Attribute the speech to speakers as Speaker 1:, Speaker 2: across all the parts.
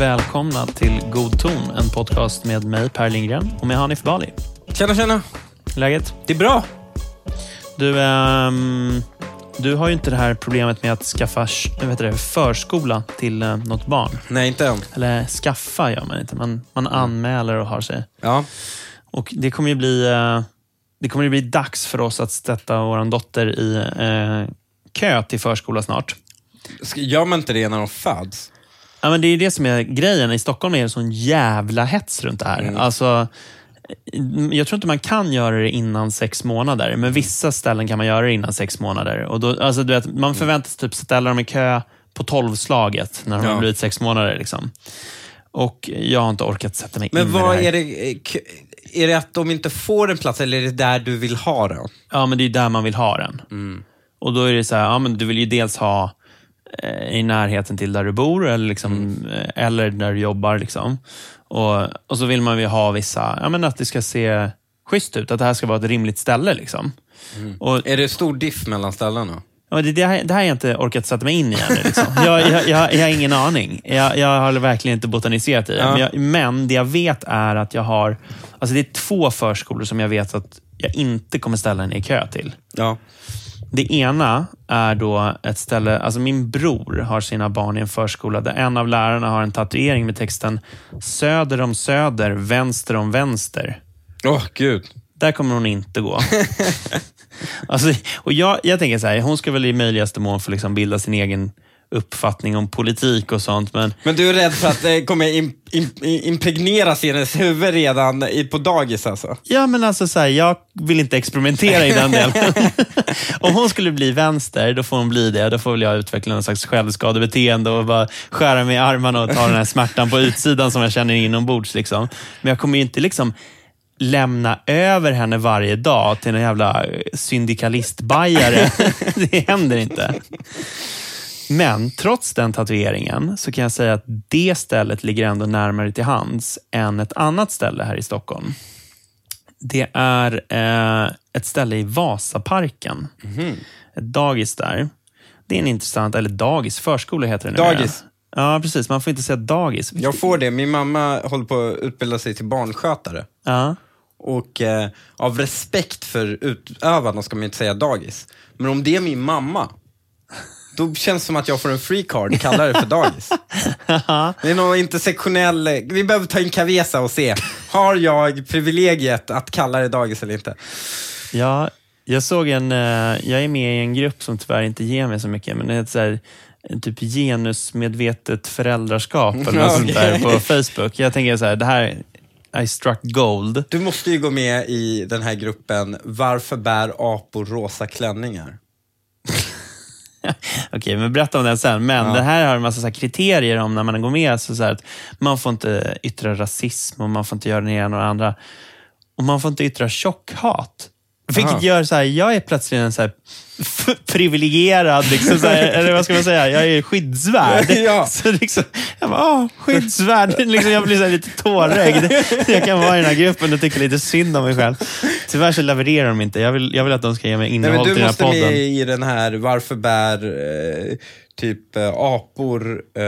Speaker 1: välkomna till God ton, en podcast med mig Per Lindgren och med Hanif Bali.
Speaker 2: Tjena, tjena.
Speaker 1: Läget?
Speaker 2: Det är bra.
Speaker 1: Du, ehm, du har ju inte det här problemet med att skaffa heter det, förskola till eh, något barn.
Speaker 2: Nej, inte än.
Speaker 1: Eller skaffa gör man inte, man, man anmäler och har sig.
Speaker 2: Ja.
Speaker 1: Och det kommer ju bli, eh, det kommer ju bli dags för oss att sätta vår dotter i eh, kö till förskola snart.
Speaker 2: Gör man inte det när de föds?
Speaker 1: Ja, men det är det som är grejen. I Stockholm är det sån jävla hets runt det här.
Speaker 2: Mm.
Speaker 1: Alltså, jag tror inte man kan göra det innan sex månader, men vissa ställen kan man göra det innan sex månader. Och då, alltså, du vet, man förväntas typ ställa dem i kö på tolvslaget när de
Speaker 2: Ja.
Speaker 1: har blivit sex månader. Liksom. Och jag har inte orkat sätta mig in
Speaker 2: Men
Speaker 1: i
Speaker 2: vad
Speaker 1: det här.
Speaker 2: är det? eh, Är det att de inte får en plats eller är det där du vill ha den?
Speaker 1: Ja, men det är där man vill ha den.
Speaker 2: Mm.
Speaker 1: Och då är det så här, ja, men du vill ju dels ha i närheten till där du bor eller, liksom,
Speaker 2: Mm.
Speaker 1: eh, eller där du jobbar. Liksom. Och, och så vill man ju ha vissa, ja, men att det ska se schysst ut, att det här ska vara ett rimligt ställe. Liksom.
Speaker 2: Mm.
Speaker 1: Och,
Speaker 2: Är det stor diff mellan ställena?
Speaker 1: ja, det, det, här, det här har jag inte orkat sätta mig in i ännu. Liksom. Jag, jag, jag, jag har ingen aning. Jag, jag har verkligen inte botaniserat i det.
Speaker 2: Ja.
Speaker 1: Men, jag, men det jag vet är att jag har, alltså det är två förskolor som jag vet att jag inte kommer ställa en i kö till.
Speaker 2: Ja.
Speaker 1: Det ena är då ett ställe, alltså min bror har sina barn i en förskola där en av lärarna har en tatuering med texten Söder om söder, vänster om vänster.
Speaker 2: Åh, gud.
Speaker 1: Där kommer hon inte gå. alltså, och jag, jag tänker så här, hon ska väl i möjligaste mån få liksom bilda sin egen uppfattning om politik och sånt, men
Speaker 2: Men du är rädd för att det kommer im, im, impregneras i hennes huvud redan på dagis alltså?
Speaker 1: Ja, men alltså så här, jag vill inte experimentera i den delen. Om hon skulle bli vänster, då får hon bli det. Då får väl jag utveckla någon slags självskadebeteende och bara skära mig i armarna och ta den här smärtan på utsidan som jag känner inombords. Liksom. Men jag kommer ju inte liksom lämna över henne varje dag till en jävla syndikalistbajare. det händer inte. Men trots den tatueringen så kan jag säga att det stället ligger ändå närmare till hands än ett annat ställe här i Stockholm. Det är eh, ett ställe i Vasaparken. Ett dagis där. Det är en intressant, eller dagis, förskola heter det nu.
Speaker 2: Dagis.
Speaker 1: Ja, precis. Man får inte säga dagis.
Speaker 2: Jag får det. Min mamma håller på att utbilda sig till barnskötare.
Speaker 1: Ja.
Speaker 2: Och eh, av respekt för utövarna ska man inte säga dagis. Men om det är min mamma, då känns det som att jag får en free card, kallar det för dagis. Det är någon intersektionell, vi behöver ta in Cavesa och se, har jag privilegiet att kalla det dagis eller inte?
Speaker 1: Ja, jag såg en, eh, jag är med i en grupp som tyvärr inte ger mig så mycket, men det heter så här, typ genusmedvetet föräldraskap eller något sånt där på Facebook. Jag tänker så här, det här, I struck gold.
Speaker 2: Du måste ju gå med i den här gruppen, varför bär apor rosa klänningar?
Speaker 1: Okej, men berätta om den sen. Men
Speaker 2: Ja.
Speaker 1: det här har en massa så kriterier om när man går med. Så så att man får inte yttra rasism och man får inte göra det ena och det andra. Och man får inte yttra tjockhat. Vilket
Speaker 2: Aha.
Speaker 1: gör så här, jag är plötsligt en så här privilegierad, liksom så här, eller vad ska man säga, jag är skyddsvärd.
Speaker 2: Ja.
Speaker 1: Så liksom, jag bara, åh, skyddsvärd. liksom, jag blir så lite tårögd. Jag kan vara i den här gruppen och tycka lite synd om mig själv. Tyvärr så levererar de inte. Jag vill, jag vill att de ska ge mig
Speaker 2: Nej,
Speaker 1: innehåll
Speaker 2: men
Speaker 1: till
Speaker 2: du
Speaker 1: den här
Speaker 2: måste
Speaker 1: podden.
Speaker 2: med i den här, varför bär eh, typ eh, apor eh,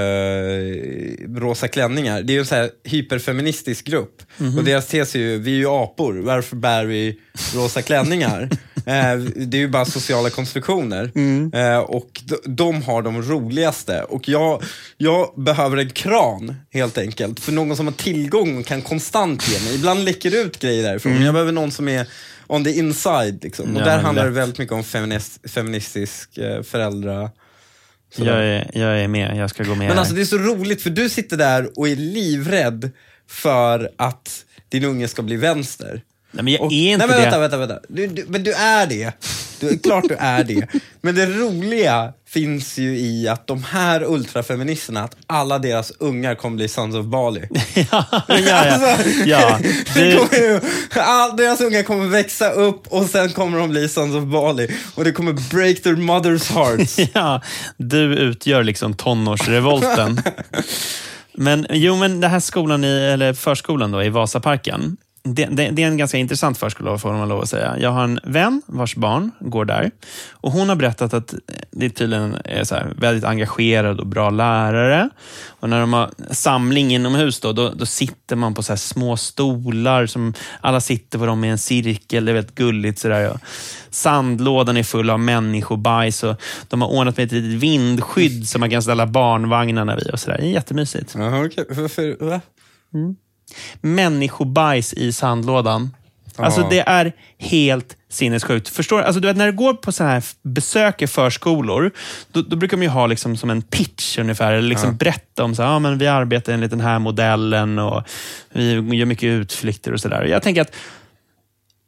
Speaker 2: rosa klänningar? Det är ju en så här hyperfeministisk grupp.
Speaker 1: Mhm.
Speaker 2: Och deras tes är ju, vi är ju apor, varför bär vi rosa klänningar? eh, det är ju bara sociala konstruktioner.
Speaker 1: Mm.
Speaker 2: Eh, och de, de har de roligaste. Och jag, jag behöver en kran, helt enkelt. För någon som har tillgång och kan konstant ge mig. Ibland läcker det ut grejer därifrån. men Jag behöver någon som är on the inside. Liksom. Och
Speaker 1: Mm. Ja,
Speaker 2: där handlar det
Speaker 1: lätt.
Speaker 2: väldigt mycket om feminist, feministisk eh, föräldra...
Speaker 1: Jag är, jag är med, jag ska gå med.
Speaker 2: Men alltså det är så roligt för du sitter där och är livrädd för att din unge ska bli vänster.
Speaker 1: Nej, men jag
Speaker 2: Och,
Speaker 1: är inte
Speaker 2: nej, men
Speaker 1: det.
Speaker 2: vänta, vänta, vänta. Du, du, men du är det. Du, är klart du är det. Men det roliga finns ju i att de här ultrafeministerna, att alla deras ungar kommer bli Sons of Bali.
Speaker 1: ja, ja, ja.
Speaker 2: Alltså,
Speaker 1: ja.
Speaker 2: det ju, all, deras ungar kommer växa upp och sen kommer de bli Sons of Bali. Och det kommer break their mothers hearts.
Speaker 1: ja, du utgör liksom tonårsrevolten. Men jo, men den här skolan, i, eller förskolan då, i Vasaparken, det, det, det är en ganska intressant förskola, får man lov att säga. Jag har en vän vars barn går där. Och Hon har berättat att det tydligen är så här, väldigt engagerad och bra lärare. Och När de har samling inomhus då, då, då sitter man på så små stolar. som Alla sitter på dem i en cirkel. Det är väldigt gulligt. Så där. Sandlådan är full av människobajs. Och de har ordnat med ett litet vindskydd som man kan ställa barnvagnarna vid. Och så där. Det är jättemysigt.
Speaker 2: Jaha, okej. Varför, va?
Speaker 1: Människobajs i sandlådan. Alltså det är helt sinnessjukt. Förstår du? Alltså, du vet, när du går på så här besöker förskolor, då, då brukar man ju ha liksom som en pitch ungefär. Eller liksom
Speaker 2: Ja.
Speaker 1: berätta om så här, ja, men vi arbetar enligt den här modellen och vi gör mycket utflykter och sådär. Jag tänker att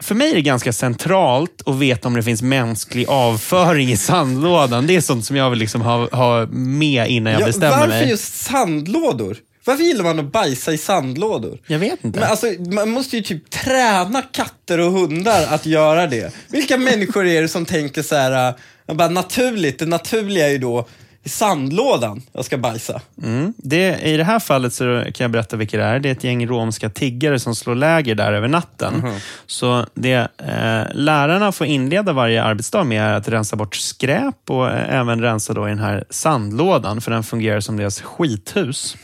Speaker 1: för mig är det ganska centralt att veta om det finns mänsklig avföring i sandlådan. Det är sånt som jag vill liksom ha, ha med innan jag
Speaker 2: Ja,
Speaker 1: bestämmer
Speaker 2: varför
Speaker 1: mig.
Speaker 2: just sandlådor? Varför gillar man att bajsa i sandlådor?
Speaker 1: Jag vet inte.
Speaker 2: Men alltså, man måste ju typ träna katter och hundar att göra det. Vilka människor är det som tänker så här, äh, bara naturligt, det naturliga är ju då i sandlådan jag ska bajsa.
Speaker 1: Mm. Det, I det här fallet så kan jag berätta vilka det är. Det är ett gäng romska tiggare som slår läger där över natten. Så det, eh, lärarna får inleda varje arbetsdag med att rensa bort skräp och eh, även rensa då i den här sandlådan, för den fungerar som deras skithus.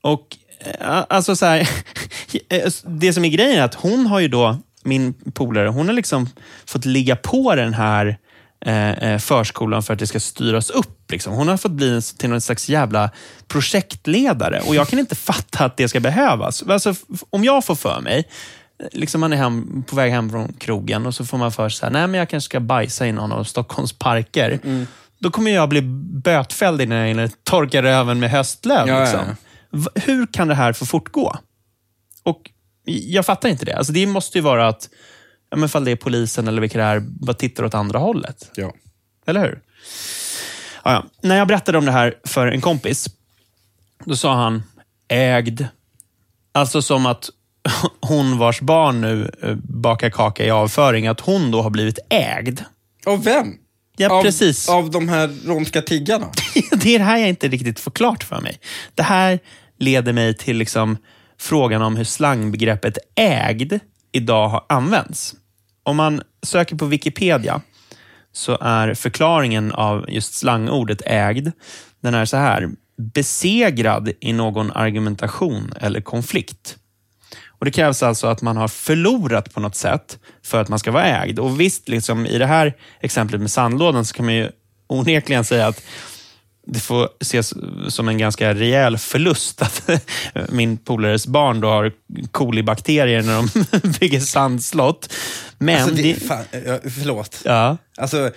Speaker 1: Och eh, alltså så här, eh, Det som är grejen är att hon har ju då, min polare, hon har liksom fått ligga på den här eh, förskolan för att det ska styras upp. Liksom. Hon har fått bli till någon slags jävla projektledare och jag kan inte fatta att det ska behövas. Alltså, om jag får för mig, liksom man är hem, på väg hem från krogen och så får man för sig att jag kanske ska bajsa i någon av Stockholms parker. Då kommer jag bli bötfälld innan jag hinner torka röven med höstlöv.
Speaker 2: Ja,
Speaker 1: liksom.
Speaker 2: ja.
Speaker 1: Hur kan det här få fortgå? Och jag fattar inte det. Alltså det måste ju vara att, ja, men ifall det är polisen eller vilka det är, bara tittar åt andra hållet.
Speaker 2: Ja.
Speaker 1: Eller hur? Ja, ja. När jag berättade om det här för en kompis, då sa han ägd. Alltså som att hon vars barn nu eh, bakar kaka i avföring, att hon då har blivit ägd.
Speaker 2: Av vem?
Speaker 1: Ja,
Speaker 2: av,
Speaker 1: precis.
Speaker 2: Av de här romska tiggarna?
Speaker 1: det är det här jag inte riktigt får klart för mig. Det här leder mig till liksom frågan om hur slangbegreppet ägd idag har använts. Om man söker på Wikipedia så är förklaringen av just slangordet ägd, den är så här. Besegrad i någon argumentation eller konflikt. Och Det krävs alltså att man har förlorat på något sätt för att man ska vara ägd. Och visst, liksom, i det här exemplet med sandlådan så kan man ju onekligen säga att det får ses som en ganska rejäl förlust att min polares barn då har kolibakterier när de bygger sandslott. Men
Speaker 2: Alltså, det,
Speaker 1: det,
Speaker 2: fan, ja, förlåt.
Speaker 1: ja,
Speaker 2: Alltså,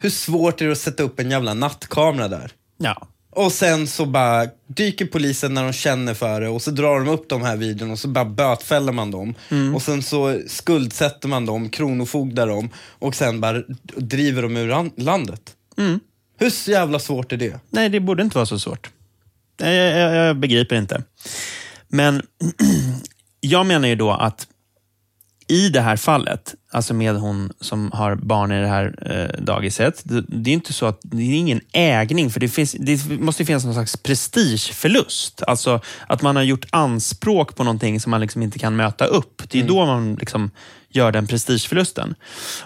Speaker 2: hur svårt är det att sätta upp en jävla nattkamera där?
Speaker 1: ja.
Speaker 2: Och sen så bara dyker polisen när de känner för det och så drar de upp de här videorna och så bara bötfäller man dem. Och sen så skuldsätter man dem, kronofogdar dem och sen bara driver dem ur an- landet. Hur så jävla svårt är det?
Speaker 1: Nej, det borde inte vara så svårt. Jag, jag, jag begriper inte. Men jag menar ju då att i det här fallet, alltså med hon som har barn i det här eh, dagiset, det, det är inte så att det är ingen ägning, för det, finns, det måste finnas någon slags prestigeförlust. Alltså att man har gjort anspråk på någonting som man liksom inte kan möta upp. Det är då man liksom gör den prestigeförlusten.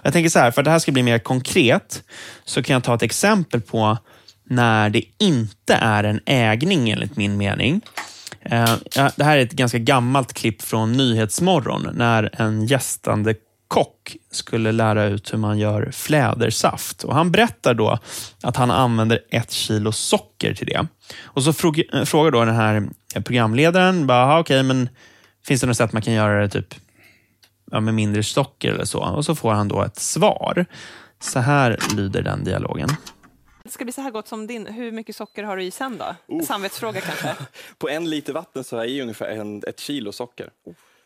Speaker 1: Jag tänker så här, för att det här ska bli mer konkret, så kan jag ta ett exempel på när det inte är en ägning enligt min mening. Eh, det här är ett ganska gammalt klipp från Nyhetsmorgon när en gästande kock skulle lära ut hur man gör flädersaft. Och han berättar då att han använder ett kilo socker till det. Och så eh, frågar då den här programledaren, bara, okay, men finns det något sätt man kan göra det typ ja, med mindre socker eller så? Och så får han då ett svar. Så här lyder den dialogen.
Speaker 3: Det ska bli så här gott som din. Hur mycket socker har du i sen då? Samvetsfråga kanske?
Speaker 4: På en liter vatten så har jag i ungefär en, ett kilo socker.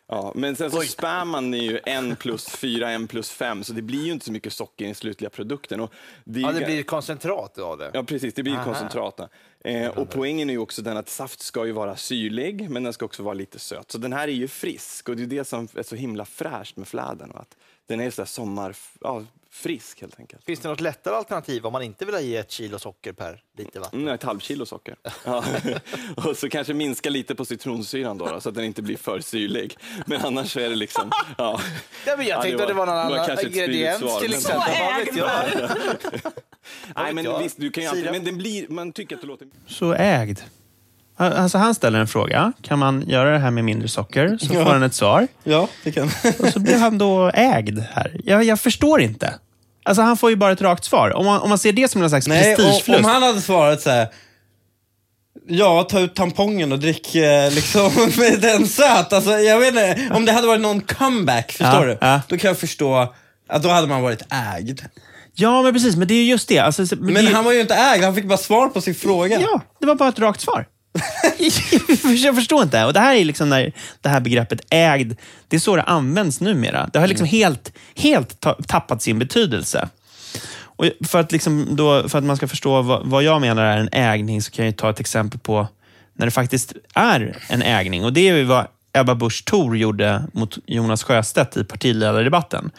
Speaker 4: Ja, men sen så spär man ju en plus fyra, en plus fem, så det blir ju inte så mycket socker i den slutliga produkten. Och det,
Speaker 5: Ja, det blir koncentrat av det.
Speaker 4: Ja, precis. Det blir koncentrat. Eh, och poängen är ju också den att saft ska ju vara syrlig, men den ska också vara lite söt. Så den här är ju frisk och det är det som är så himla fräscht med fläden. och Att den är så där sommar, ja, frisk helt enkelt.
Speaker 5: Finns det något lättare alternativ om man inte vill ha i ett kilo socker per liter vatten?
Speaker 4: Mm, ett halvkilo socker. Ja. och så kanske minska lite på citronsyran då, då, så att den inte blir för syrlig. Men annars så är det liksom... Ja.
Speaker 5: Ja, men jag
Speaker 4: Ja,
Speaker 5: tänkte att det var någon
Speaker 4: det var
Speaker 5: annan ingrediens
Speaker 4: svar,
Speaker 5: till exempel. Vet jag?
Speaker 4: Nej, men visst, du kan ju alltid, men den blir, man tycker att det låter...
Speaker 1: Så ägd. Alltså han ställer en fråga. Kan man göra det här med mindre socker? Så
Speaker 2: Ja.
Speaker 1: får han ett svar.
Speaker 2: Ja, det kan.
Speaker 1: Och så blir han då ägd här. Jag, jag förstår inte. Alltså han får ju bara ett rakt svar. Om man, om man ser det som en slags
Speaker 2: Nej,
Speaker 1: prestigeförlust.
Speaker 2: om han hade svarat så här. Ja, ta ut tampongen och drick eh, liksom med den söt. Alltså, jag vet inte, om det hade varit någon comeback, förstår
Speaker 1: Ja,
Speaker 2: du?
Speaker 1: ja.
Speaker 2: Då kan jag förstå att då hade man varit ägd.
Speaker 1: Ja, men precis. Men det är ju just det. Alltså, men
Speaker 2: Men
Speaker 1: det,
Speaker 2: han var ju inte ägd, han fick bara svar på sin fråga.
Speaker 1: Ja, det var bara ett rakt svar. jag förstår inte. Och Det här är liksom när det här begreppet ägd, det är så det används numera. Det har liksom helt, helt ta- tappat sin betydelse. Och för, att liksom då, för att man ska förstå vad, vad jag menar är en ägning så kan jag ta ett exempel på när det faktiskt är en ägning. Och Det är ju vad Ebba Busch Thor gjorde mot Jonas Sjöstedt i partiledardebatten.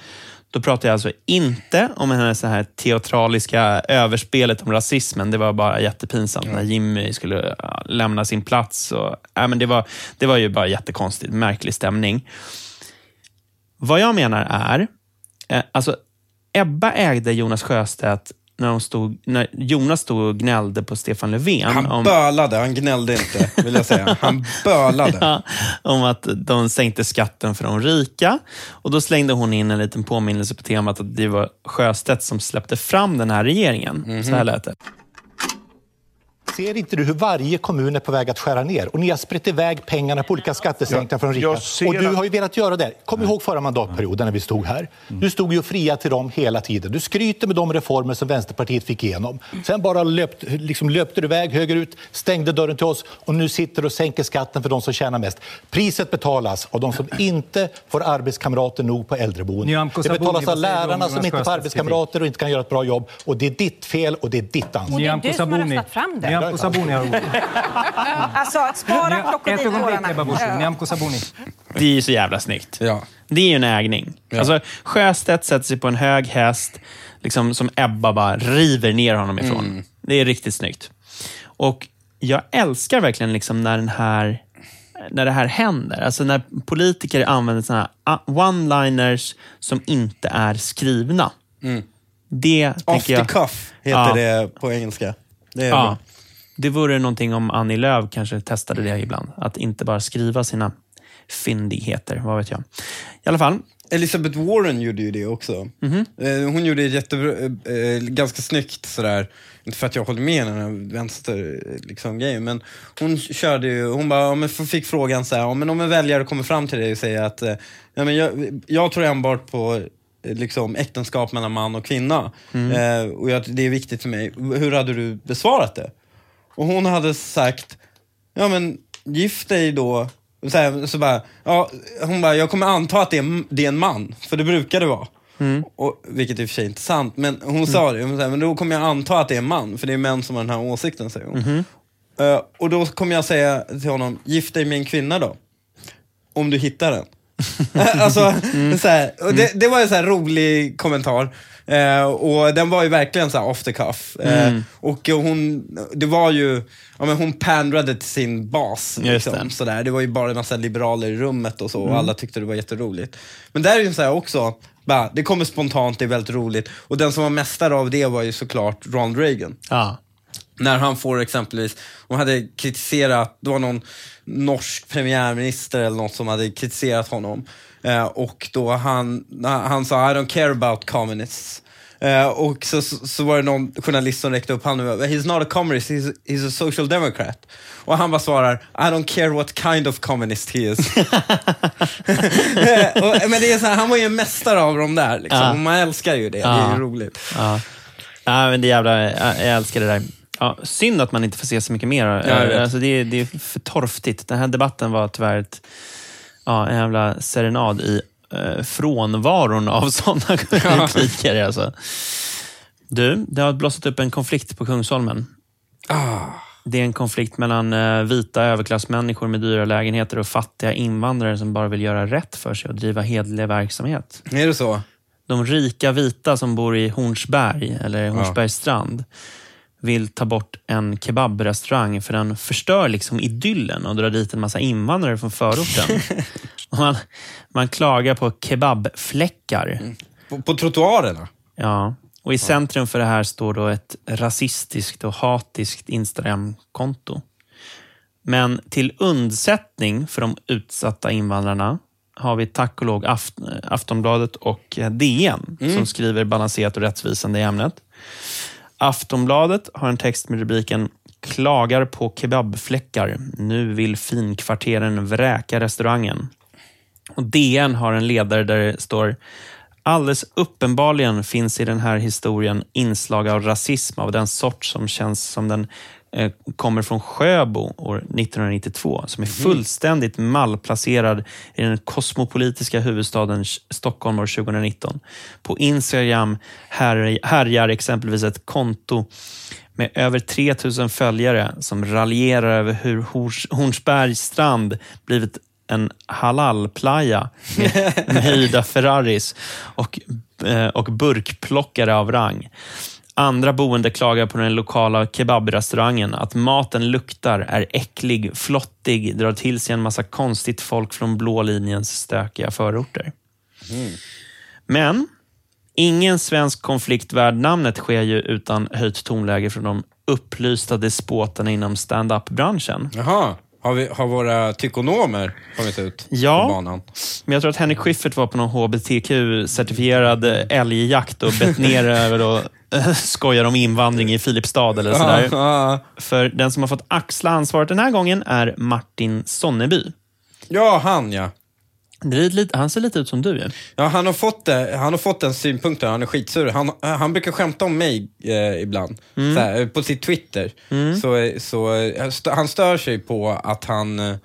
Speaker 1: Då pratar jag alltså inte om hennes så här teatraliska överspelet om rasismen. Det var bara jättepinsamt när Jimmy skulle lämna sin plats. Och, ja, men det, var, det var ju bara jättekonstigt, märklig stämning. Vad jag menar är, eh, alltså Ebba ägde Jonas Sjöstedt när, de stod, när Jonas stod och gnällde på Stefan Löfven.
Speaker 2: Han
Speaker 1: om,
Speaker 2: bölade, han gnällde inte, vill jag säga. Han bölade.
Speaker 1: Ja, om att de sänkte skatten för de rika. Och Då slängde hon in en liten påminnelse på temat att det var Sjöstedt som släppte fram den här regeringen. Så här lät det.
Speaker 6: Ser inte du hur varje kommun är på väg att skära ner? Och ni har spritt iväg pengarna på olika skattesänkningar från de rika.
Speaker 7: jag ser
Speaker 6: Och du har ju velat göra det. Kom ihåg förra mandatperioden när vi stod här. Du stod ju fria till dem hela tiden. Du skryter med de reformer som Vänsterpartiet fick igenom. Sen bara löpt, liksom löpte du iväg högerut, stängde dörren till oss och nu sitter du och sänker skatten för de som tjänar mest. Priset betalas av de som inte får arbetskamrater nog på äldreboenden. Det betalas av lärarna som inte får arbetskamrater och inte kan göra ett bra jobb. Och det är ditt fel och det är ditt ansvar.
Speaker 3: Och det är du som har röstat fram det.
Speaker 8: Nyamko Sabuni har ordet.
Speaker 9: Alltså att spara
Speaker 8: Ett ögonblick,
Speaker 9: krokodiltårarna.
Speaker 8: Nyamko Sabuni.
Speaker 1: Det är ju så jävla snyggt.
Speaker 2: Ja.
Speaker 1: Det är ju en ägning. Alltså, Sjöstedt sätter sig på en hög häst liksom, som Ebba bara river ner honom ifrån. Det är riktigt snyggt. Och jag älskar verkligen liksom när, den här, när det här händer. Alltså när politiker använder såna här one-liners som inte är skrivna. Det
Speaker 2: Off the
Speaker 1: jag...
Speaker 2: cuff heter
Speaker 1: Ja.
Speaker 2: det på engelska. Det är
Speaker 1: Ja.
Speaker 2: bra.
Speaker 1: Det vore någonting om Annie Lööf kanske testade det ibland. Att inte bara skriva sina fyndigheter, vad vet jag. I alla fall,
Speaker 2: Elizabeth Warren gjorde ju det också.
Speaker 1: Mhm.
Speaker 2: Eh, Hon gjorde jättebra, eh, eh, ganska snyggt sådär, inte för att jag håller med den här vänster liksom, grejen, men hon körde ju, hon bara, ja, fick frågan så här, men om en väljare kommer fram till dig och säger att, eh, ja, men jag, jag tror enbart på eh, liksom, äktenskap mellan man och kvinna, eh, och jag, det är viktigt för mig. Hur hade du besvarat det? Och hon hade sagt, ja men gift dig då. Så, här, så bara, ja, hon bara, jag kommer anta att det är, det är en man, för det brukar det vara. Och, vilket i och för sig inte är sant, men hon sa det. Hon sa, men då kommer jag anta att det är en man, för det är män som har den här åsikten, säger hon. Eh, och då kommer jag säga till honom, gift dig med en kvinna då. Om du hittar den. alltså, så här, det, det var en så rolig kommentar. Eh, och den var ju verkligen så off the cuff. Eh, och hon, det var ju, ja men hon pandrade till sin bas. Liksom,
Speaker 1: det.
Speaker 2: så där. Det var ju bara en massa liberaler i rummet och så, och alla tyckte det var jätteroligt. Men där är ju så här också, bara, det kommer spontant, det är väldigt roligt. Och den som var mästare av det var ju såklart Ronald Reagan
Speaker 1: ja.
Speaker 2: När han får exempelvis, de hade kritiserat, det var någon norsk premiärminister eller något som hade kritiserat honom. Eh, och då han, han sa I don't care about communists. Eh, och så, så, var det någon journalist som räckte upp handen och He's not a communist, he's, he's a social democrat. Och han bara svarar I don't care what kind of communist he is. Eh, och, men det är så här, han var ju en mästare av dem där. Liksom.
Speaker 1: Ja.
Speaker 2: Och man älskar ju det, det är
Speaker 1: Ja.
Speaker 2: ju roligt.
Speaker 1: Ja. Ja, men det jävla, jag älskar det där. Ja, synd att man inte får se så mycket mer.
Speaker 2: vet.
Speaker 1: alltså, det, är, det är för torftigt. Den här debatten var tyvärr ett, ja, en jävla serenad i eh, frånvaron av sådana repliker. Alltså. Du, det har blossat upp en konflikt på Kungsholmen. Det är en konflikt mellan eh, vita överklassmänniskor med dyra lägenheter och fattiga invandrare som bara vill göra rätt för sig och driva hedlig verksamhet.
Speaker 2: Är det så?
Speaker 1: de rika vita som bor i Hornsberg, eller Hornsbergsstrand, vill ta bort en kebabrestaurang för den förstör liksom idyllen och drar dit en massa invandrare från förorten. man, man klagar på kebabfläckar.
Speaker 2: På, på trottoarerna?
Speaker 1: Ja, och i centrum för det här står då ett rasistiskt och hatiskt Instagramkonto. Men till undsättning för de utsatta invandrarna har vi tack och lov Aft Aftonbladet och DN som skriver balanserat och rättvisande i ämnet. Aftonbladet har en text med rubriken “Klagar på kebabfläckar. Nu vill finkvarteren vräka restaurangen”. Och DN har en ledare där det står Alldeles uppenbarligen finns i den här historien inslag av rasism av den sort som känns som den kommer från Sjöbo år 1992, som är fullständigt malplacerad i den kosmopolitiska huvudstaden Stockholm år 2019. På Instagram här, härjar exempelvis ett konto med över 3000 följare som raljerar över hur Hornsbergs strand blivit en halalplaya med, med höjda Ferraris och, eh, och burkplockare av rang. Andra boende klagar på den lokala kebabrestaurangen att maten luktar, är äcklig, flottig, drar till sig en massa konstigt folk från blå linjens stökiga förorter. Men ingen svensk konflikt värd namnet sker ju utan höjt tonläge från de upplysta despoterna inom stand-up-branschen.
Speaker 2: Jaha. Har, vi, har våra tykonomer kommit ut
Speaker 1: Ja.
Speaker 2: på banan?
Speaker 1: Men jag tror att Henrik Schyffert var på någon HBTQ-certifierad älgjakt och bett ner över och eh, skojar om invandring i Filipstad eller sådär.
Speaker 2: Ja,
Speaker 1: För den som har fått axla ansvaret den här gången är Martin Sonneby.
Speaker 2: ja, han ja.
Speaker 1: Lite, han ser lite ut som du ju.
Speaker 2: Ja, han har fått, det, han har fått den synpunkten, han är skitsur. Han, han brukar skämta om mig eh, ibland,
Speaker 1: Mm.
Speaker 2: här, på sitt Twitter. Så, så, eh, han stör sig på att han, eh,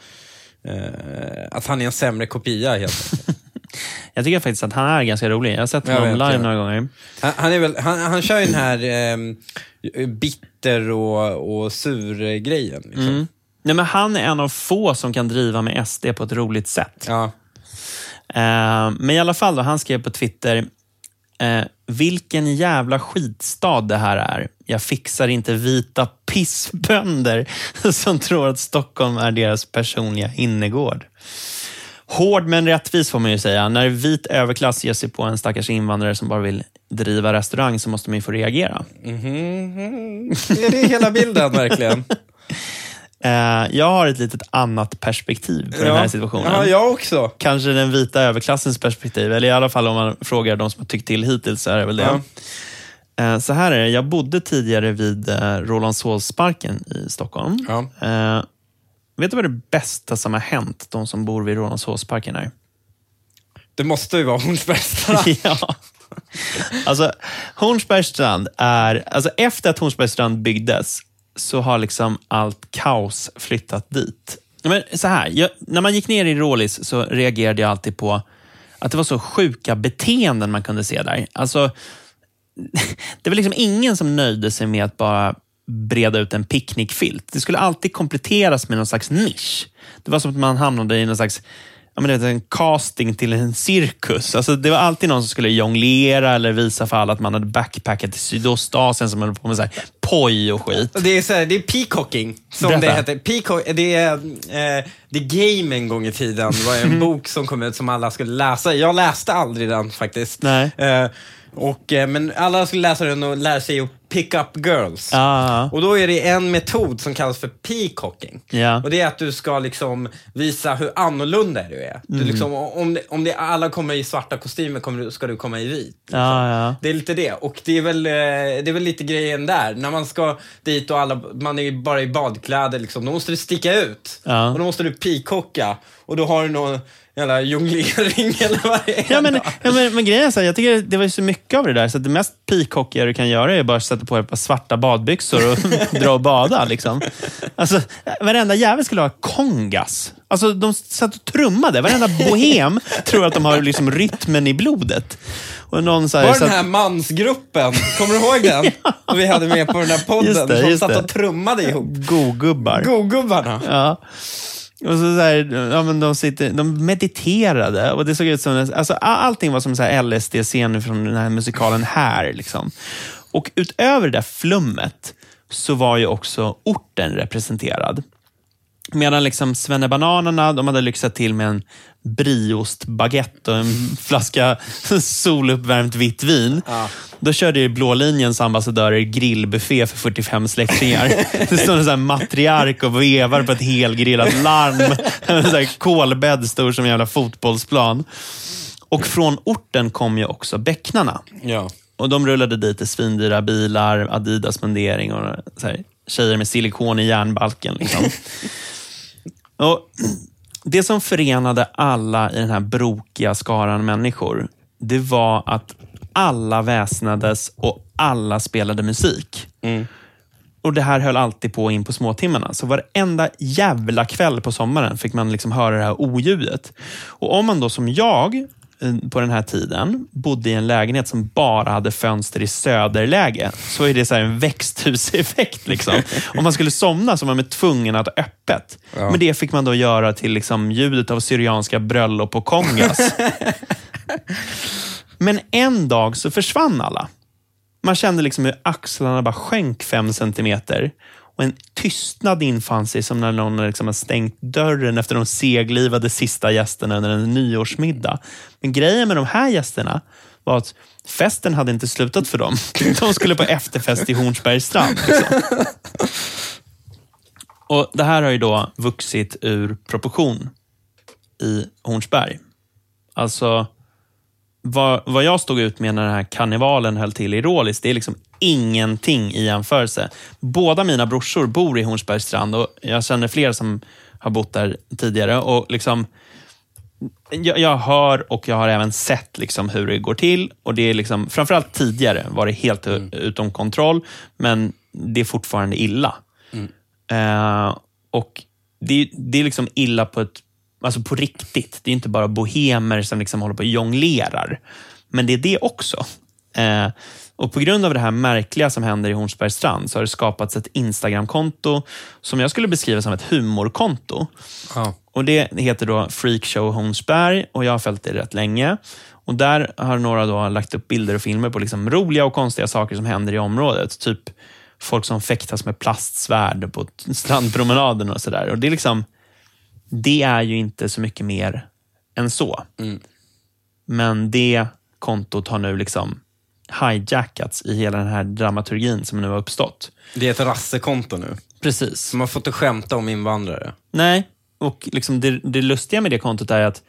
Speaker 2: att han är en sämre kopia helt.
Speaker 1: Jag tycker faktiskt att han är ganska rolig. Jag har sett honom live några gånger.
Speaker 2: Han, han, är väl, han, han kör ju den här eh, bitter och, och sur-grejen. Liksom.
Speaker 1: Mm. Nej, men han är en av få som kan driva med SD på ett roligt sätt.
Speaker 2: Ja.
Speaker 1: Eh, men i alla fall, då, han skrev på Twitter, eh, vilken jävla skitstad det här är. Jag fixar inte vita pissbönder som tror att Stockholm är deras personliga innergård. Hård men rättvis får man ju säga. När vit överklass ger sig på en stackars invandrare som bara vill driva restaurang så måste man ju få reagera.
Speaker 2: Är det hela bilden verkligen?
Speaker 1: Eh, jag har ett litet annat perspektiv på den här situationen.
Speaker 2: Ja, jag också.
Speaker 1: Kanske den vita överklassens perspektiv, eller i alla fall om man frågar de som har tyckt till hittills så är det väl det. Eh, Så här är det, jag bodde tidigare vid eh, Rålambshovsparken i Stockholm.
Speaker 2: Ja.
Speaker 1: Vet du vad det bästa som har hänt de som bor vid Rålambshovsparken är?
Speaker 2: Det måste ju vara Hornsbergsstrand.
Speaker 1: ja. Alltså, Hornsbergs strand är... Alltså, efter att Hornsbergs strand byggdes så har liksom allt kaos flyttat dit. Men så här, jag, när man gick ner i Rålis så reagerade jag alltid på att det var så sjuka beteenden man kunde se där. Alltså, det var liksom ingen som nöjde sig med att bara breda ut en picknickfilt. Det skulle alltid kompletteras med någon slags nisch. Det var som att man hamnade i någon slags ja, men det är en casting till en cirkus. Alltså, det var alltid någon som skulle jonglera eller visa för alla att man hade backpackat till Sydostasien som höll på med så här poj och skit.
Speaker 2: Det är, så här, det är peacocking, som
Speaker 1: Berätta.
Speaker 2: det heter. Peacock, det är eh, The Game en gång i tiden. Det var en bok som kom ut som alla skulle läsa. Jag läste aldrig den faktiskt.
Speaker 1: Nej.
Speaker 2: Eh, och, eh, men alla skulle läsa den och lära sig att pick up girls.
Speaker 1: Ja,
Speaker 2: Och då är det en metod som kallas för peacocking.
Speaker 1: Ja.
Speaker 2: Och det är att du ska liksom visa hur annorlunda du är. Du liksom, om det, om det alla kommer i svarta kostymer kommer du, ska du komma i vit. liksom.
Speaker 1: ja, ja.
Speaker 2: Det är lite det. Och det är, väl, eh, det är väl lite grejen där. När man ska dit och alla, man är bara i badkläder, liksom, då måste du sticka ut.
Speaker 1: Ja.
Speaker 2: Och då måste du peacocka. Och då har du någon jävla jonglering eller vad det är.
Speaker 1: Ja, men, ja, men, men grejen är så här, jag tycker det var ju så mycket av det där, så det mest peacockiga du kan göra är bara att sätta på ett par svarta badbyxor och dra och bada. Liksom. Alltså, varenda jävel skulle ha kongas. Alltså, de satt och trummade. Varenda bohem tror att de har liksom rytmen i blodet. Och någon så här,
Speaker 2: Var den
Speaker 1: att-
Speaker 2: här mansgruppen, kommer du ihåg den? Som vi hade med på den här podden.
Speaker 1: Just det,
Speaker 2: som
Speaker 1: just
Speaker 2: satt
Speaker 1: det.
Speaker 2: och trummade ihop.
Speaker 1: Go-gubbar.
Speaker 2: Go-gubbarna.
Speaker 1: Ja. Och så så här, ja, men de, sitter, de mediterade och det såg ut som... Alltså, allting var som LSD-scener från den här musikalen här. Liksom. Och utöver det där flummet så var ju också orten representerad. Medan liksom svennebananerna, de hade lyxat till med en brieostbaguette och en flaska soluppvärmt vitt vin. Då körde ju Blå linjens ambassadörer grillbuffé för 45 släktingar. Det står en sån här matriark och vevar på ett helgrillat larm. En sån här kolbädd stor som en jävla fotbollsplan. Och från orten kom ju också becknarna.
Speaker 2: Ja.
Speaker 1: Och de rullade dit i svindyra bilar, Adidas-mundering och så här, tjejer med silikon i järnbalken. Liksom. och det som förenade alla i den här brokiga skaran människor, det var att alla väsnades och alla spelade musik. Och Det här höll alltid på in på småtimmarna. Så varenda jävla kväll på sommaren fick man liksom höra det här oljudet. Och om man då som jag på den här tiden bodde i en lägenhet som bara hade fönster i söderläge, så är det så här en växthuseffekt. Liksom. Om man skulle somna så var man tvungen att ha öppet. Men det fick man då göra till liksom ljudet av syrianska bröllop och kongas. Men en dag så försvann alla. Man kände liksom hur axlarna bara sjönk fem centimeter. Och en tystnad infann sig som när någon liksom har stängt dörren efter de seglivade sista gästerna under en nyårsmiddag. Men grejen med de här gästerna var att festen hade inte slutat för dem. De skulle på efterfest i Hornsbergs strand. Liksom. Och Det här har ju då vuxit ur proportion i Hornsberg. Alltså, vad, vad jag stod ut med när den här karnevalen höll till i Rålis, det är liksom ingenting i jämförelse. Båda mina brorsor bor i Hornsbergs strand och jag känner fler som har bott där tidigare. Och liksom, jag, jag hör och jag har även sett liksom hur det går till. Och det är liksom, Framförallt tidigare var det helt u- utom kontroll, men det är fortfarande illa. Eh, och det, det är liksom illa på ett Alltså på riktigt. Det är inte bara bohemer som liksom håller på och jonglerar. Men det är det också. Eh, och På grund av det här märkliga som händer i Hornsbergs strand så har det skapats ett Instagramkonto som jag skulle beskriva som ett humorkonto.
Speaker 2: Ja.
Speaker 1: Och Det heter då Freakshow Hornsberg och jag har följt det rätt länge. Och Där har några då lagt upp bilder och filmer på liksom roliga och konstiga saker som händer i området. Typ folk som fäktas med plastsvärd på strandpromenaden och sådär. Och Det är liksom det är ju inte så mycket mer än så. Men det kontot har nu liksom hijackats i hela den här dramaturgin som nu har uppstått.
Speaker 2: Det är ett rassekonto nu.
Speaker 1: Precis.
Speaker 2: Har fått att skämta om invandrare.
Speaker 1: Nej, och liksom det, det lustiga med det kontot är att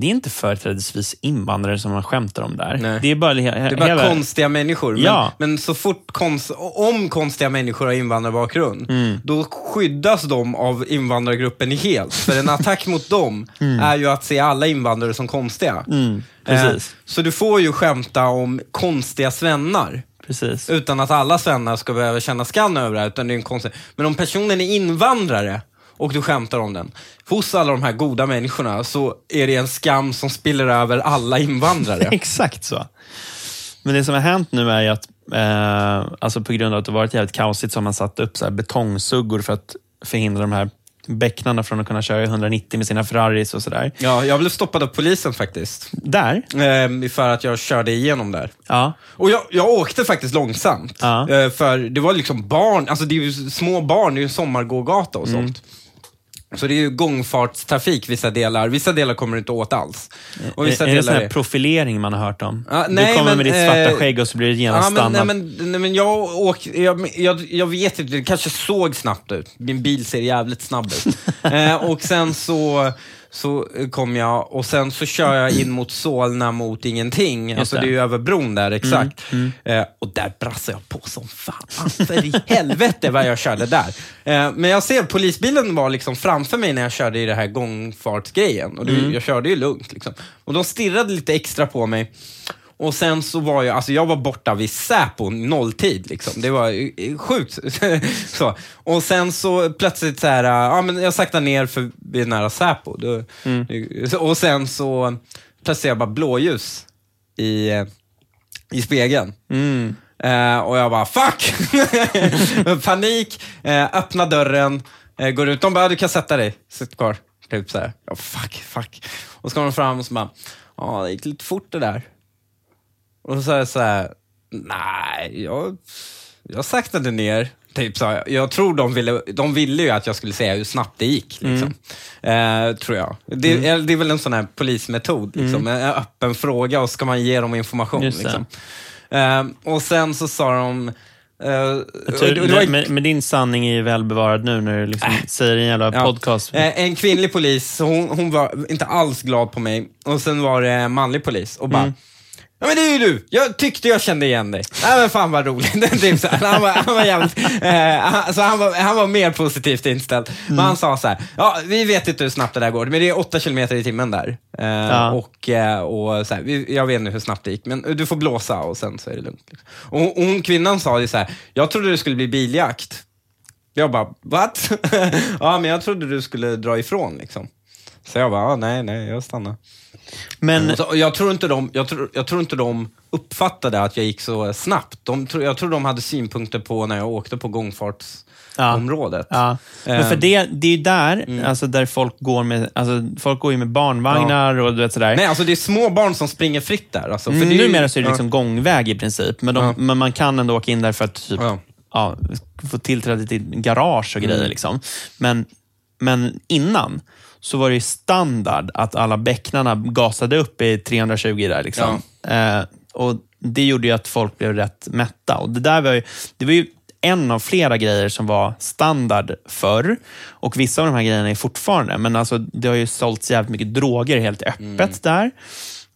Speaker 1: det är inte företrädesvis invandrare som man skämtar om där.
Speaker 2: Nej.
Speaker 1: Det är bara,
Speaker 2: Det är bara
Speaker 1: hela,
Speaker 2: konstiga människor. Men,
Speaker 1: Ja.
Speaker 2: men så fort konst, om konstiga människor har invandrarbakgrund,
Speaker 1: Mm.
Speaker 2: då skyddas de av invandrargruppen helt. För en attack mot dem är ju att se alla invandrare som konstiga.
Speaker 1: Mm, precis.
Speaker 2: Eh, så du får ju skämta om konstiga svennar.
Speaker 1: precis.
Speaker 2: Utan att alla svennar ska behöva känna skam över det utan det är en konstig... Men om personen är invandrare och du skämtar om den, hos alla de här goda människorna så är det en skam som spiller över alla invandrare.
Speaker 1: Exakt så. Men det som har hänt nu är att, eh, alltså på grund av att det varit jävligt kaosigt, så har man satt upp så betongsuggor för att förhindra de här bäcknarna från att kunna köra i 190 med sina Ferraris och sådär.
Speaker 2: Ja, jag blev stoppad av polisen faktiskt.
Speaker 1: Där,
Speaker 2: Eh, för att jag körde igenom där.
Speaker 1: ja.
Speaker 2: Och jag, jag åkte faktiskt långsamt.
Speaker 1: Ja.
Speaker 2: Eh, för det var liksom barn, alltså det är ju små barn, det är ju en sommargågata och sånt. Så det är ju gångfartstrafik vissa delar. Vissa delar kommer du inte åt alls. Och vissa
Speaker 1: är är det sån här profilering man har hört om? Du
Speaker 2: nej,
Speaker 1: kommer
Speaker 2: men,
Speaker 1: med ditt svarta
Speaker 2: eh,
Speaker 1: skägg och så blir det genast
Speaker 2: Ja, men, nej, men, nej, men jag, åk, jag, jag, jag vet inte, det kanske såg snabbt ut. Min bil ser jävligt snabb ut. eh, och sen så, så kom jag och sen så kör jag in mot Solna mot ingenting. Alltså
Speaker 1: det. Mm,
Speaker 2: är ju över bron där, exakt. Eh, och där brassade jag på som fan. För i helvete vad jag körde där. Eh, men jag ser, polisbilen var liksom framför mig när jag körde i det här gångfartsgrejen. Och det,
Speaker 1: Mm.
Speaker 2: jag körde ju lugnt. Liksom. Och de stirrade lite extra på mig. Och sen så var jag, alltså jag var borta vid Säpo nolltid. Liksom. Det var eh, sjukt. så. Och sen så plötsligt så här, ja men jag saktar ner för vi är nära Säpo. Då, så- Och sen så plötsligt ser jag bara blåljus i, eh, i spegeln. Eh, och jag bara, fuck! Panik, eh, öppna dörren, Eh, går ut, de bara, du kan sätta dig, sitt kvar. Typ så här, ja fuck, fuck. Och så kommer de fram och så bara, ja det gick lite fort det där. Och så jag så här, nej, jag, jag saktade ner. Typ så här, jag tror de ville, de ville ju att jag skulle säga hur snabbt det gick. Liksom. Eh, tror jag. Det,
Speaker 1: Mm.
Speaker 2: det är väl en sån här polismetod. Liksom. En öppen fråga och ska man ge dem information. Liksom. Eh, och sen så sa de... eh, och
Speaker 1: tror, men, men din sanning är ju väl bevarad nu när du liksom säger i en jävla
Speaker 2: Ja.
Speaker 1: podcast.
Speaker 2: Eh, En kvinnlig polis, hon, hon var inte alls glad på mig. Och sen var det en manlig polis och bara, ja men det är ju du! Jag tyckte jag kände igen dig. Nej men fan vad roligt. Typ så. Han var, han var jävligt, eh, så han var, han var mer positivt inställd. Men han sa så här, ja vi vet inte hur snabbt det där går, men det är 8 kilometer i timmen där. Eh,
Speaker 1: Ja.
Speaker 2: Och, eh, och så här, jag vet inte hur snabbt det gick, men du får blåsa och sen så är det lugnt. Och, och hon, kvinnan sa ju så här, jag trodde det skulle bli biljakt. Jag bara, what? ja, men jag trodde du skulle dra ifrån liksom. Så jag bara, ah, nej, nej, jag stannar.
Speaker 1: Men
Speaker 2: Så, jag, tror inte de, jag, tror, jag tror inte de uppfattade att jag gick så snabbt. De, jag tror de hade synpunkter på när jag åkte på gångfartsområdet.
Speaker 1: Ja. Men för
Speaker 2: Ehm.
Speaker 1: det, det är där, alltså där folk går med, alltså folk går ju med barnvagnar och du vet sådär.
Speaker 2: Nej, alltså det är små barn som springer fritt där. Alltså, för
Speaker 1: Mm,
Speaker 2: det är ju-
Speaker 1: Numera så är det
Speaker 2: ja.
Speaker 1: liksom gångväg i princip, men, de,
Speaker 2: Ja.
Speaker 1: men man kan ändå åka in där för att typ,
Speaker 2: Ja.
Speaker 1: ja. få tillträde till garage och grejer.
Speaker 2: Mm.
Speaker 1: Liksom. Men, men innan så var det ju standard att alla bäcknarna gasade upp i 320 där. Liksom. Eh, och Det gjorde ju att folk blev rätt mätta. Och det, där var ju, det var ju en av flera grejer som var standard förr. Och vissa av de här grejerna är fortfarande, men alltså, det har ju sålts jävligt mycket droger helt öppet
Speaker 2: Mm.
Speaker 1: där.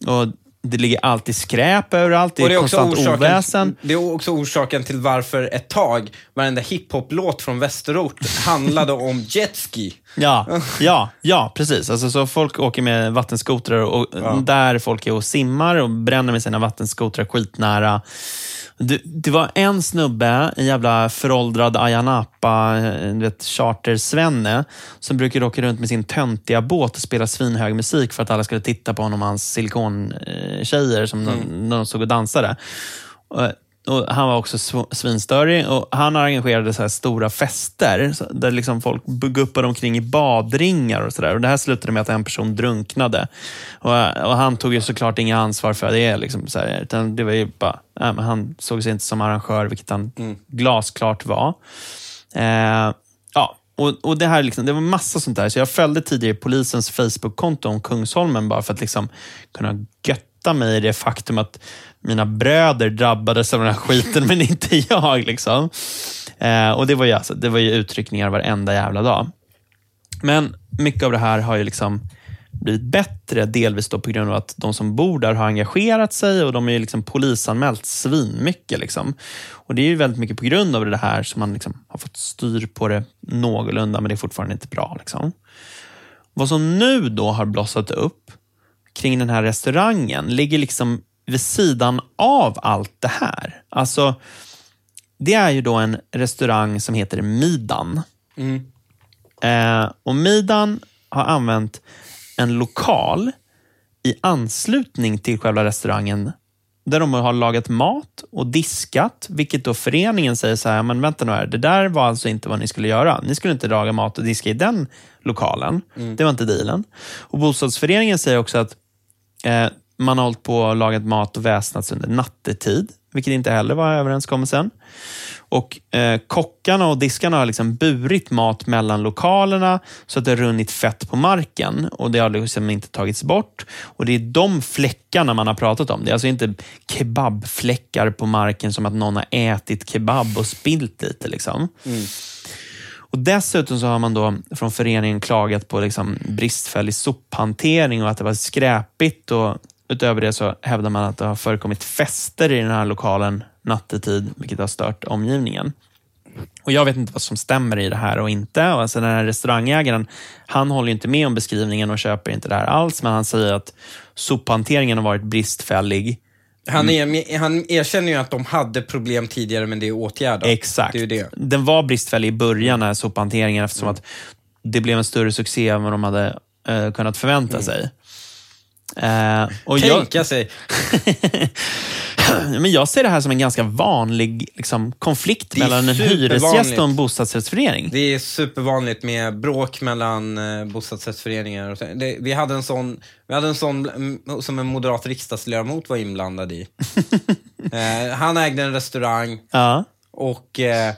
Speaker 1: Och Det ligger alltid skräp överallt, det är,
Speaker 2: Och det är, också
Speaker 1: konstant
Speaker 2: orsaken,
Speaker 1: oväsen.
Speaker 2: det är också orsaken till varför ett tag varenda hiphop-låt från västerort handlade om jetski.
Speaker 1: Ja, ja, ja, precis. Alltså, så folk åker med vattenskotrar och där folk är och simmar och bränner med sina vattenskotrar skitnära. Det, det var en snubbe, en jävla föråldrad Ayia Napa, eh, du vet, chartersvenne, som brukade åka runt med sin töntiga båt och spela svinhög musik för att alla skulle titta på honom och hans silikontjejer som de, när de stod och dansade. Och, han var också sv- svinstörig och han arrangerade så här stora fester där liksom folk guppade omkring i badringar och sådär. Det här slutade med att en person drunknade. Och, och Han tog ju såklart inga ansvar för det. Liksom så här, utan det var ju bara, men han såg sig inte som arrangör, vilket han glasklart var. Eh, ja, och, och det här liksom, det var massa sånt där. Så jag följde tidigare polisens Facebook-konto om Kungsholmen bara för att liksom kunna götta mig i det faktum att mina bröder drabbades av den här skiten, men inte jag. Liksom. Eh, och det var, ju alltså, det var ju utryckningar varenda jävla dag. Men mycket av det här har ju liksom blivit bättre, delvis då på grund av att de som bor där har engagerat sig och de är ju liksom polisanmält svinmycket. Liksom. Och Det är ju väldigt mycket på grund av det här som man liksom har fått styr på det någorlunda, men det är fortfarande inte bra. Liksom. Vad som nu då har blossat upp kring den här restaurangen ligger liksom vid sidan av allt det här. Alltså, det är ju då en restaurang som heter Midan. Eh, och Midan har använt en lokal i anslutning till själva restaurangen där de har lagat mat och diskat, vilket då föreningen säger så här, men vänta nu här, det där var alltså inte vad ni skulle göra. Ni skulle inte laga mat och diska i den lokalen. Det var inte dealen. Och bostadsföreningen säger också att eh, man har hållit på och lagat mat och väsnats under nattetid, vilket inte heller var överenskommelsen. Och eh, Kockarna och diskarna har liksom burit mat mellan lokalerna så att det har runnit fett på marken och det har liksom inte tagits bort. Och Det är de fläckarna man har pratat om. Det är alltså inte kebabfläckar på marken som att någon har ätit kebab och spilt lite. Liksom. Mm. Och Dessutom så har man då från föreningen klagat på liksom bristfällig sophantering och att det var skräpigt. Och utöver det så hävdar man att det har förekommit fester i den här lokalen nattetid, vilket har stört omgivningen. Och Jag vet inte vad som stämmer i det här och inte. Och alltså den här restaurangägaren, han håller ju inte med om beskrivningen och köper inte det här alls, men han säger att sophanteringen har varit bristfällig.
Speaker 2: Han, är, han erkänner ju att de hade problem tidigare, men det är åtgärdat.
Speaker 1: Exakt.
Speaker 2: Det är det.
Speaker 1: Den var bristfällig i början, den här sophanteringen, eftersom att det blev en större succé än vad de hade eh, kunnat förvänta sig. Eh, och jag,
Speaker 2: Tänka sig.
Speaker 1: men jag ser det här som en ganska vanlig liksom, konflikt mellan en hyresgäst och en bostadsrättsförening.
Speaker 2: Det är supervanligt med bråk mellan eh, bostadsrättsföreningar. Det, vi hade en sån, vi hade en sån mm, som en moderat riksdagsledamot var inblandad i. eh, han ägde en restaurang
Speaker 1: Ja.
Speaker 2: och eh,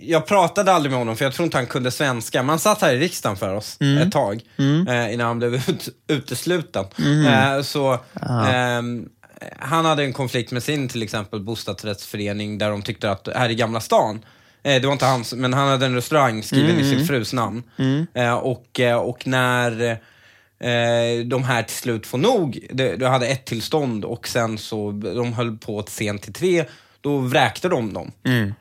Speaker 2: jag pratade aldrig med honom för jag tror inte han kunde svenska. Men han satt här i riksdagen för oss ett tag eh, innan han blev ut, utesluten. Eh, så ehm, han hade en konflikt med sin till exempel bostadsrättsförening där de tyckte att, här i Gamla stan, eh, det var inte hans, men han hade en restaurang skriven i sin frus namn. Eh, och, eh, och när eh, de här till slut får nog, de hade ett tillstånd och sen så, de höll på till sent till tre, då vräkte de dem.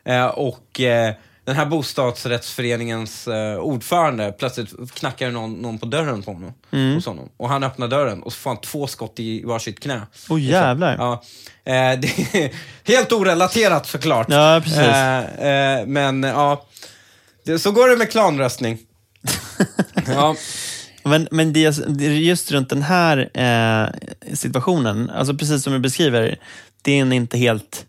Speaker 2: Eh, och eh, den här bostadsrättsföreningens eh, ordförande, plötsligt knackar någon, någon på dörren på honom, hos honom. Och han öppnar dörren och så får han två skott i varsitt knä.
Speaker 1: Åh jävlar.
Speaker 2: Ja, eh, det är helt orelaterat såklart.
Speaker 1: Ja, precis.
Speaker 2: Eh, eh, men ja, det, så går det med klanröstning. ja,
Speaker 1: Men, men det, just runt den här eh, situationen, alltså precis som du beskriver, det är en inte helt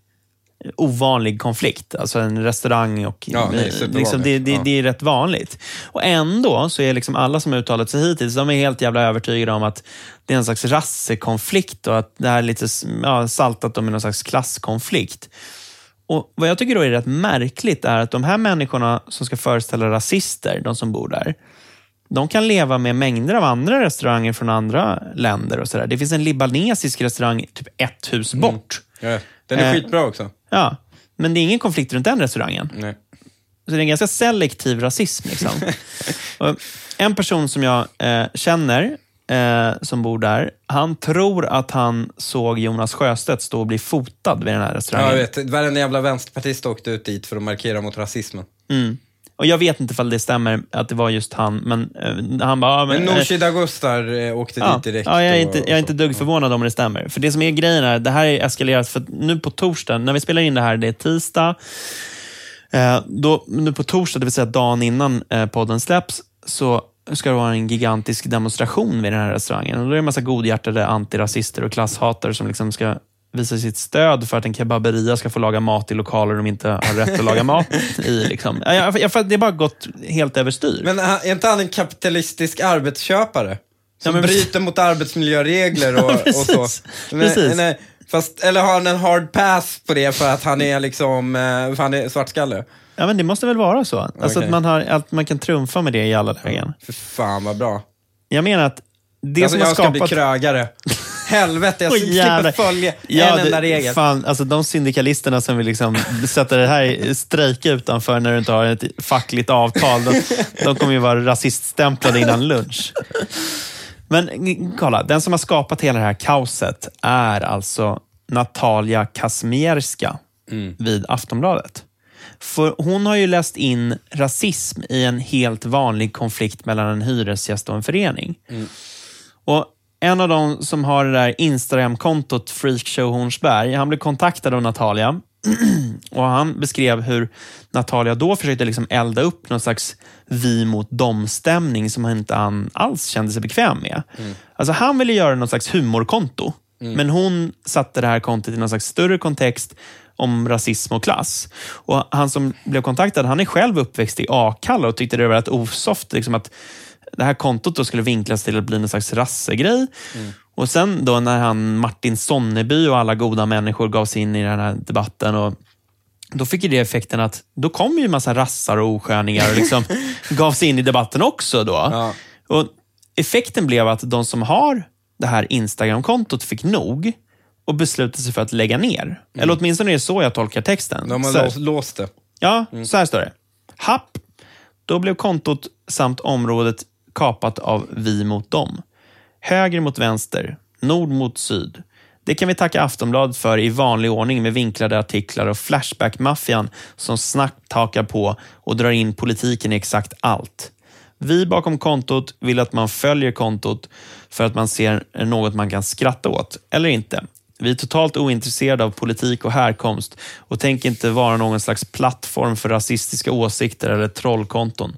Speaker 1: ovanlig konflikt. Alltså en restaurang och...
Speaker 2: Ja, nej,
Speaker 1: eh, liksom, det, det,
Speaker 2: Ja.
Speaker 1: det är rätt vanligt. Och ändå så är liksom alla som har uttalat sig hittills, de är helt jävla övertygade om att det är en slags rassekonflikt och att det här är lite ja, saltat i någon slags klasskonflikt. Och Vad jag tycker då är rätt märkligt är att de här människorna som ska föreställa rasister, de som bor där, de kan leva med mängder av andra restauranger från andra länder. och så där. Det finns en libanesisk restaurang typ ett hus bort.
Speaker 2: ja, den är
Speaker 1: Eh.
Speaker 2: skitbra också.
Speaker 1: Ja, men det är ingen konflikt runt den restaurangen.
Speaker 2: Nej.
Speaker 1: Så det är en ganska selektiv rasism. Liksom. En person som jag eh, känner, eh, som bor där, han tror att han såg Jonas Sjöstedt stå och bli fotad vid den här
Speaker 2: Ja,
Speaker 1: restaurangen.
Speaker 2: jag vet, varenda jävla vänsterpartist åkte ut dit för att markera mot rasismen.
Speaker 1: Mm. Och Jag vet inte ifall det stämmer att det var just han, men eh, han bara... ja,
Speaker 2: Men
Speaker 1: eh,
Speaker 2: Nooshi Dagostar eh, åkte
Speaker 1: Ja,
Speaker 2: dit direkt.
Speaker 1: ja jag, är inte, jag är inte dugg förvånad om det stämmer. För det som är grejen är, det här är eskalerat, för nu på torsdag, när vi spelar in det här, det är tisdag. Eh, då, nu på torsdag, det vill säga dagen innan eh, podden släpps, så ska det vara en gigantisk demonstration vid den här restaurangen. Och då är det en massa godhjärtade antirasister och klasshatare som liksom ska visa sitt stöd för att en kebaberia ska få laga mat i lokaler de inte har rätt att laga mat i. Liksom. Ja, jag, jag, det har bara gått helt överstyr.
Speaker 2: Men han- är inte han en kapitalistisk arbetsköpare? Som
Speaker 1: men-
Speaker 2: bryter mot arbetsmiljöregler och, och så. Men,
Speaker 1: Precis.
Speaker 2: Nej, fast, eller har han en hard pass på det för att han är liksom, eh, för han är svartskalle?
Speaker 1: Ja, men det måste väl vara så. Alltså
Speaker 2: Okej.
Speaker 1: att man, har, att man kan trumfa med det i alla lägen.
Speaker 2: För fan vad bra.
Speaker 1: Jag menar att det
Speaker 2: alltså,
Speaker 1: som har
Speaker 2: jag ska bli
Speaker 1: skapat...
Speaker 2: krögare. Helvete, jag
Speaker 1: Åh,
Speaker 2: slipper följa
Speaker 1: Ja,
Speaker 2: en
Speaker 1: det-
Speaker 2: enda regel.
Speaker 1: Fan, alltså de syndikalisterna som vill liksom sätta det här i strejka utanför när du inte har ett fackligt avtal, de, de kommer ju vara rasiststämplade innan lunch. Men kolla, den som har skapat hela det här kaoset är alltså Natalia Kazmierska vid Aftonbladet. För hon har ju läst in rasism i en helt vanlig konflikt mellan en hyresgäst och en förening. Och En av de som har det där Instagram-kontot Freakshow Hornsberg, han blev kontaktad av Natalia och han beskrev hur Natalia då försökte liksom elda upp någon slags vi mot dem-stämning som han inte han alls kände sig bekväm med. Alltså han ville göra någon slags humorkonto, men hon satte det här kontot i någon slags större kontext om rasism och klass. Och Han som blev kontaktad, han är själv uppväxt i Akalla och tyckte det var rätt osoft liksom att det här kontot då skulle vinklas till att bli en slags rassegrej. Och sen då när han Martin Sonneby och alla goda människor gav sig in i den här debatten och då fick ju det effekten att då kom ju en massa rassar och osköningar och liksom gav sig in i debatten också. då.
Speaker 2: Ja.
Speaker 1: Och Effekten blev att de som har det här Instagram-kontot fick nog och beslutade sig för att lägga ner. Eller åtminstone är det så jag tolkar texten.
Speaker 2: De har
Speaker 1: Så-
Speaker 2: låst, det.
Speaker 1: Ja, så här står det. Happ. Då blev kontot samt området kapat av vi mot dem. Höger mot vänster, nord mot syd. Det kan vi tacka Aftonbladet för i vanlig ordning med vinklade artiklar och Flashback-maffian som snabbt hakar på och drar in politiken i exakt allt. Vi bakom kontot vill att man följer kontot för att man ser något man kan skratta åt, eller inte. Vi är totalt ointresserade av politik och härkomst och tänker inte vara någon slags plattform för rasistiska åsikter eller trollkonton.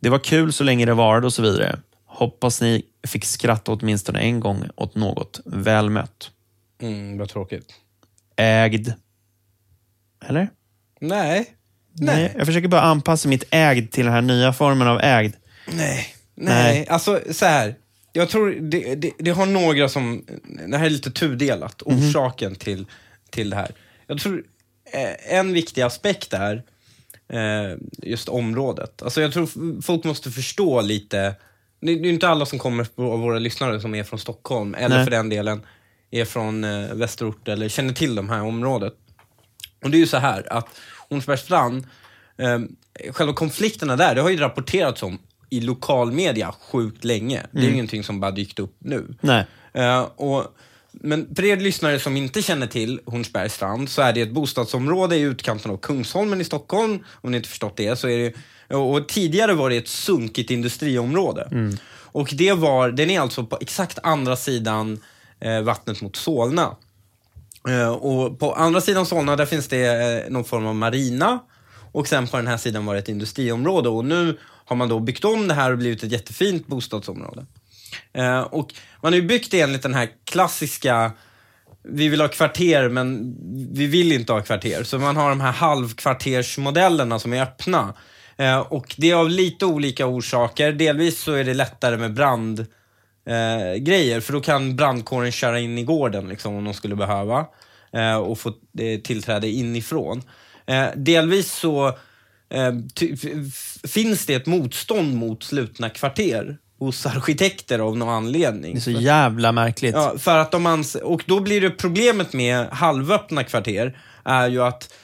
Speaker 1: Det var kul så länge det varade och så vidare. Hoppas ni fick skratta åtminstone en gång åt något välmött.
Speaker 2: Mm, vad tråkigt.
Speaker 1: Ägd. Eller?
Speaker 2: Nej.
Speaker 1: Nej. Jag försöker bara anpassa mitt ägd till den här nya formen av ägd.
Speaker 2: Nej. Nej, alltså så här. Jag tror det, det, det har några som, det här är lite tudelat, orsaken till, till det här. Jag tror eh, en viktig aspekt är just området. Alltså jag tror folk måste förstå lite, det, är inte alla som kommer av våra lyssnare som är från Stockholm, eller
Speaker 1: Nej.
Speaker 2: för den delen är från eh, västerort eller känner till de här området. Och det är ju så här att Hornsbergsstrand, eh, själva konflikterna där, det har ju rapporterats om i lokalmedia sjukt länge. Det är ju ingenting som bara dykt upp nu.
Speaker 1: Nej.
Speaker 2: Eh, och, men för er lyssnare som inte känner till Hornsbergsstrand så är det ett bostadsområde i utkanten av Kungsholmen i Stockholm. Om ni inte förstått det så är det och tidigare var det ett sunkigt industriområde. Och det var, den är alltså på exakt andra sidan eh, vattnet mot Solna. Eh, och på andra sidan Solna där finns det eh, någon form av marina och sen på den här sidan var det ett industriområde och nu har man då byggt om det här och blivit ett jättefint bostadsområde. Eh, och man har ju byggt det enligt den här klassiska vi vill ha kvarter men vi vill inte ha kvarter. Så man har de här halvkvartersmodellerna som är öppna. Eh, och det är av lite olika orsaker. Delvis så är det lättare med brand eh, grejer för då kan brandkåren köra in i gården liksom, om de skulle behöva eh, och få eh, tillträde inifrån. Eh, delvis så eh, finns det ett motstånd mot slutna kvarter hos arkitekter av någon anledning.
Speaker 1: Det är så jävla märkligt.
Speaker 2: Ja, för att de ans- och då blir det problemet med halvöppna kvarter är ju att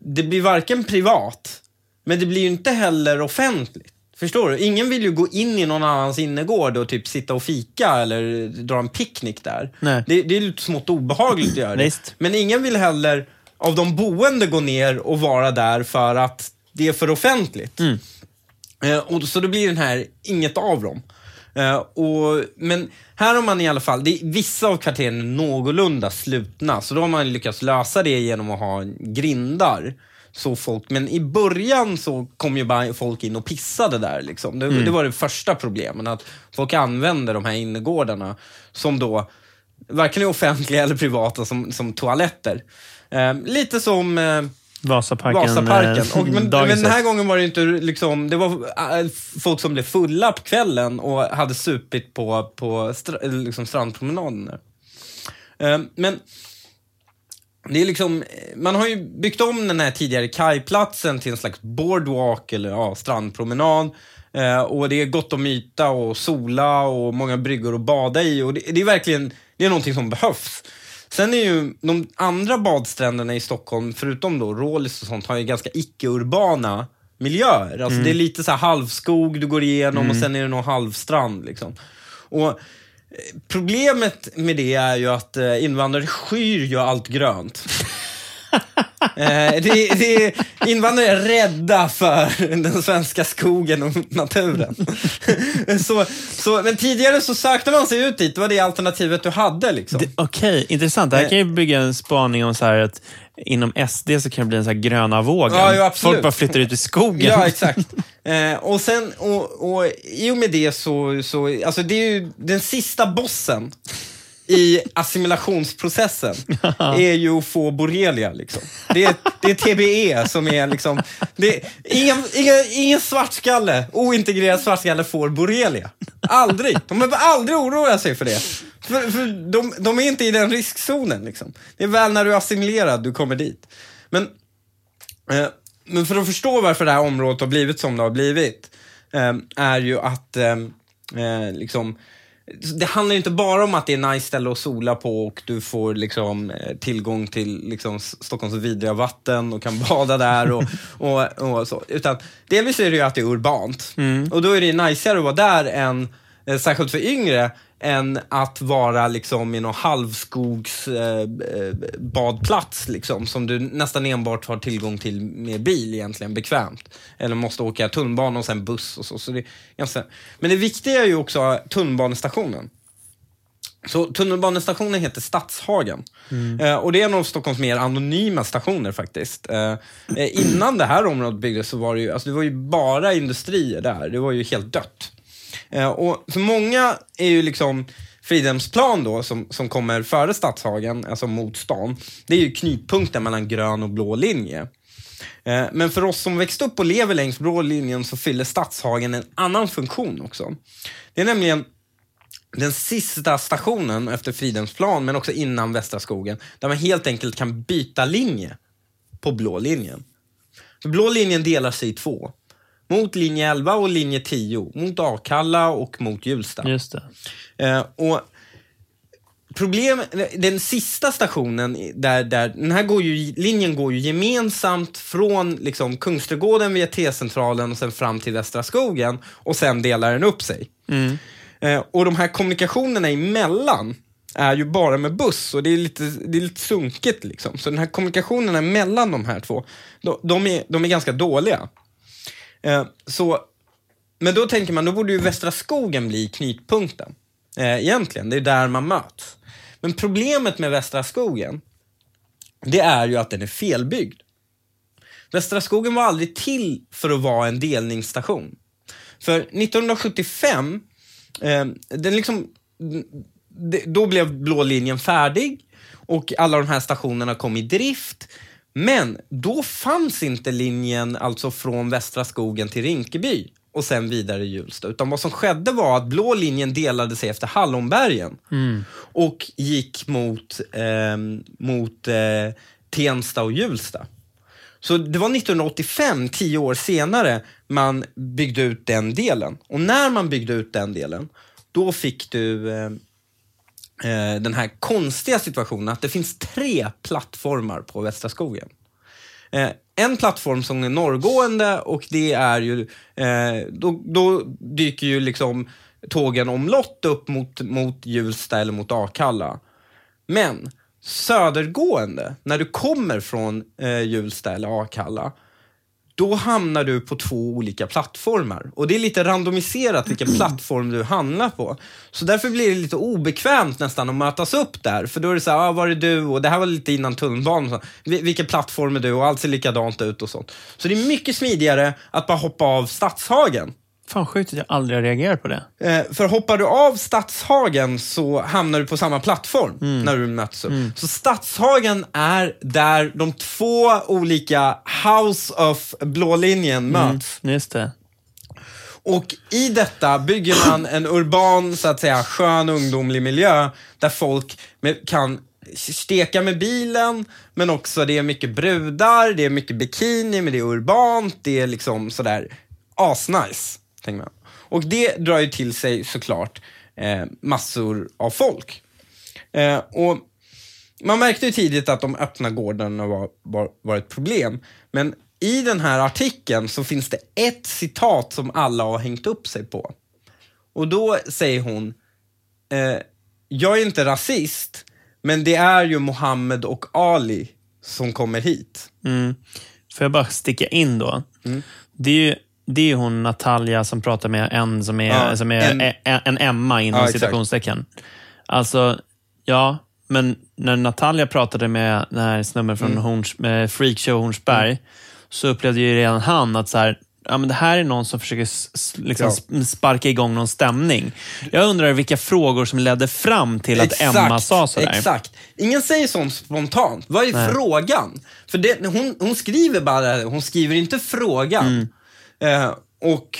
Speaker 2: det blir varken privat, men det blir ju inte heller offentligt. Förstår du? Ingen vill ju gå in i någon annans innergård och typ sitta och fika eller dra en picknick där.
Speaker 1: Nej.
Speaker 2: Det, det är lite smått obehagligt att göra det.
Speaker 1: Visst.
Speaker 2: Men ingen vill heller av de boende gå ner och vara där för att det är för offentligt. Eh, och så då blir den här inget av dem. Eh, och, men här har man i alla fall, det vissa av kvarteren är någorlunda slutna, så då har man lyckats lösa det genom att ha grindar. Så folk, men i början så kom ju bara folk in och pissade där. Liksom. Det, det var det första problemet, att folk använder de här innergårdarna som då varken är offentliga eller privata som, som toaletter. Eh, lite som eh,
Speaker 1: Vasaparken.
Speaker 2: Vasaparken.
Speaker 1: eh,
Speaker 2: Och, men, men den här gången var det inte liksom, det var äh, folk som blev fulla på kvällen och hade supit på, på stra, liksom strandpromenaden. Eh, men det är liksom, man har ju byggt om den här tidigare kajplatsen till en slags boardwalk eller ja, strandpromenad. Eh, och det är gott om yta och sola och många bryggor att bada i. Och det, det är verkligen, det är någonting som behövs. Sen är ju de andra badstränderna i Stockholm, förutom då Rålis och sånt, har ju ganska icke-urbana miljöer. Alltså det är lite så här halvskog du går igenom och sen är det någon halvstrand liksom. Och eh, Problemet med det är ju att eh, invandrare skyr ju allt grönt. Eh, det, det, invandrare är rädda för den svenska skogen och naturen. så, så, men tidigare så sökte man sig ut dit, det var det alternativet du hade. Liksom.
Speaker 1: Okej, intressant. Det här kan ju bygga en spaning om så här att inom SD så kan det bli en så här gröna vågen.
Speaker 2: Ja, jo.
Speaker 1: Folk bara flyttar ut i skogen.
Speaker 2: Ja, exakt. Eh, och sen, och, och i och med det så, så, alltså det är ju den sista bossen i assimilationsprocessen är ju att få borrelia. Liksom. Det, är, det är TBE som är liksom, det, ingen, ingen, ingen svartskalle, ointegrerad svartskalle får borrelia. Aldrig. De behöver aldrig oroa sig för det. För, för de, de är inte i den riskzonen. Liksom. Det är väl när du är assimilerad du kommer dit. Men Eh, Men för att förstå varför det här området har blivit som det har blivit, eh, är ju att eh, eh, liksom, det handlar ju inte bara om att det är nice ställe att sola på och du får liksom, eh, tillgång till liksom, Stockholms vidriga vatten och kan bada där och, och, och så. Utan delvis är det ju att det är urbant. Och då är det najsigare att vara där än, eh, särskilt för yngre, än att vara liksom i någon halvskogs eh, eh, badplats liksom, som du nästan enbart har tillgång till med bil egentligen, bekvämt. Eller måste åka tunnelbana och sen buss och så. så det ganska... Men det viktiga är ju också tunnelbanestationen. Så tunnelbanestationen heter Stadshagen. Eh, och det är en av Stockholms mer anonyma stationer faktiskt. Eh, eh, innan det här området byggdes så var det ju, alltså det var ju bara industrier där. Det var ju helt dött. Eh, och för många är ju liksom Fridhemsplan då, som, som kommer före Stadshagen, alltså mot stan, det är ju knutpunkten mellan grön och blå linje. Eh, Men för oss som växt upp och lever längs blå linjen så fyller Stadshagen en annan funktion också. Det är nämligen den sista stationen efter Fridhemsplan, men också innan Västra skogen, där man helt enkelt kan byta linje på blå linjen. Så blå linjen delar sig i två. Mot linje 11 och linje 10. Mot Akalla och mot Hjulsta.
Speaker 1: Just det.
Speaker 2: Eh, och problem, den sista stationen, där, där, den här går ju, linjen går ju gemensamt från liksom, Kungsträdgården via T-centralen och sen fram till Västra skogen och sen delar den upp sig. Eh, och de här kommunikationerna emellan är ju bara med buss och det är lite, det är lite sunkigt liksom. Så den här kommunikationerna mellan de här två, de, de, är, de är ganska dåliga. Eh, så, men då tänker man, då borde ju Västra skogen bli knytpunkten, Eh, egentligen, det är där man möts. Men problemet med Västra skogen, det är ju att den är felbyggd. Västra skogen var aldrig till för att vara en delningsstation. För 1975, eh, den liksom, då blev blå linjen färdig och alla de här stationerna kom i drift. Men då fanns inte linjen alltså från Västra skogen till Rinkeby och sen vidare i Hjulsta. Utan vad som skedde var att blå linjen delade sig efter Hallonbergen och gick mot, eh, mot eh, Tensta och Hjulsta. Så det var 1985, tio år senare, man byggde ut den delen. Och när man byggde ut den delen, då fick du eh, Eh, den här konstiga situationen att det finns tre plattformar på Västra skogen. Eh, en plattform som är norrgående och det är ju, eh, då, då dyker ju liksom tågen omlott upp mot, mot Hjulsta eller mot Akalla. Men södergående, när du kommer från eh, Hjulsta eller Akalla, då hamnar du på två olika plattformar. Och det är lite randomiserat vilken plattform du hamnar på. Så därför blir det lite obekvämt nästan att mötas upp där. För då är det så här, ah, var är du? Och det här var lite innan tunnelbanan. så. Vi- Vilken plattform är du? Och allt ser likadant ut och sånt. Så det är mycket smidigare att bara hoppa av Stadshagen.
Speaker 1: Fan sjukt att jag aldrig har reagerat på det.
Speaker 2: Eh, för hoppar du av Stadshagen så hamnar du på samma plattform
Speaker 1: Mm.
Speaker 2: när du möts upp. Så Stadshagen är där de två olika House of blå linjen möts.
Speaker 1: Just det.
Speaker 2: Och i detta bygger man en urban, så att säga, skön ungdomlig miljö där folk med, kan steka med bilen, men också det är mycket brudar, det är mycket bikini, men det är urbant, det är liksom sådär asnice, tänker man. Och det drar ju till sig såklart eh, massor av folk. Eh, och man märkte ju tidigt att de öppna gårdarna var, var, var ett problem. Men i den här artikeln så finns det ett citat som alla har hängt upp sig på. Och då säger hon, eh, jag är inte rasist, men det är ju Mohammed och Ali som kommer hit.
Speaker 1: Mm. Får jag bara sticka in då?
Speaker 2: Mm.
Speaker 1: Det är ju det är hon Natalia som pratar med en som är,
Speaker 2: Ja,
Speaker 1: som är
Speaker 2: en-
Speaker 1: en, en Emma inom
Speaker 2: Ja,
Speaker 1: citationstecken. Alltså, ja, men när Natalia pratade med den här snubben från
Speaker 2: Mm.
Speaker 1: Horns, med Freakshow Hornsberg så upplevde ju redan han att så här, ja, men det här är någon som försöker liksom
Speaker 2: Ja.
Speaker 1: sp- sparka igång någon stämning. Jag undrar vilka frågor som ledde fram till att Emma sa sådär.
Speaker 2: Exakt. Ingen säger sånt spontant. Vad är
Speaker 1: Nej.
Speaker 2: frågan? För det, hon, hon skriver bara, hon skriver inte frågan.
Speaker 1: Mm.
Speaker 2: Eh, och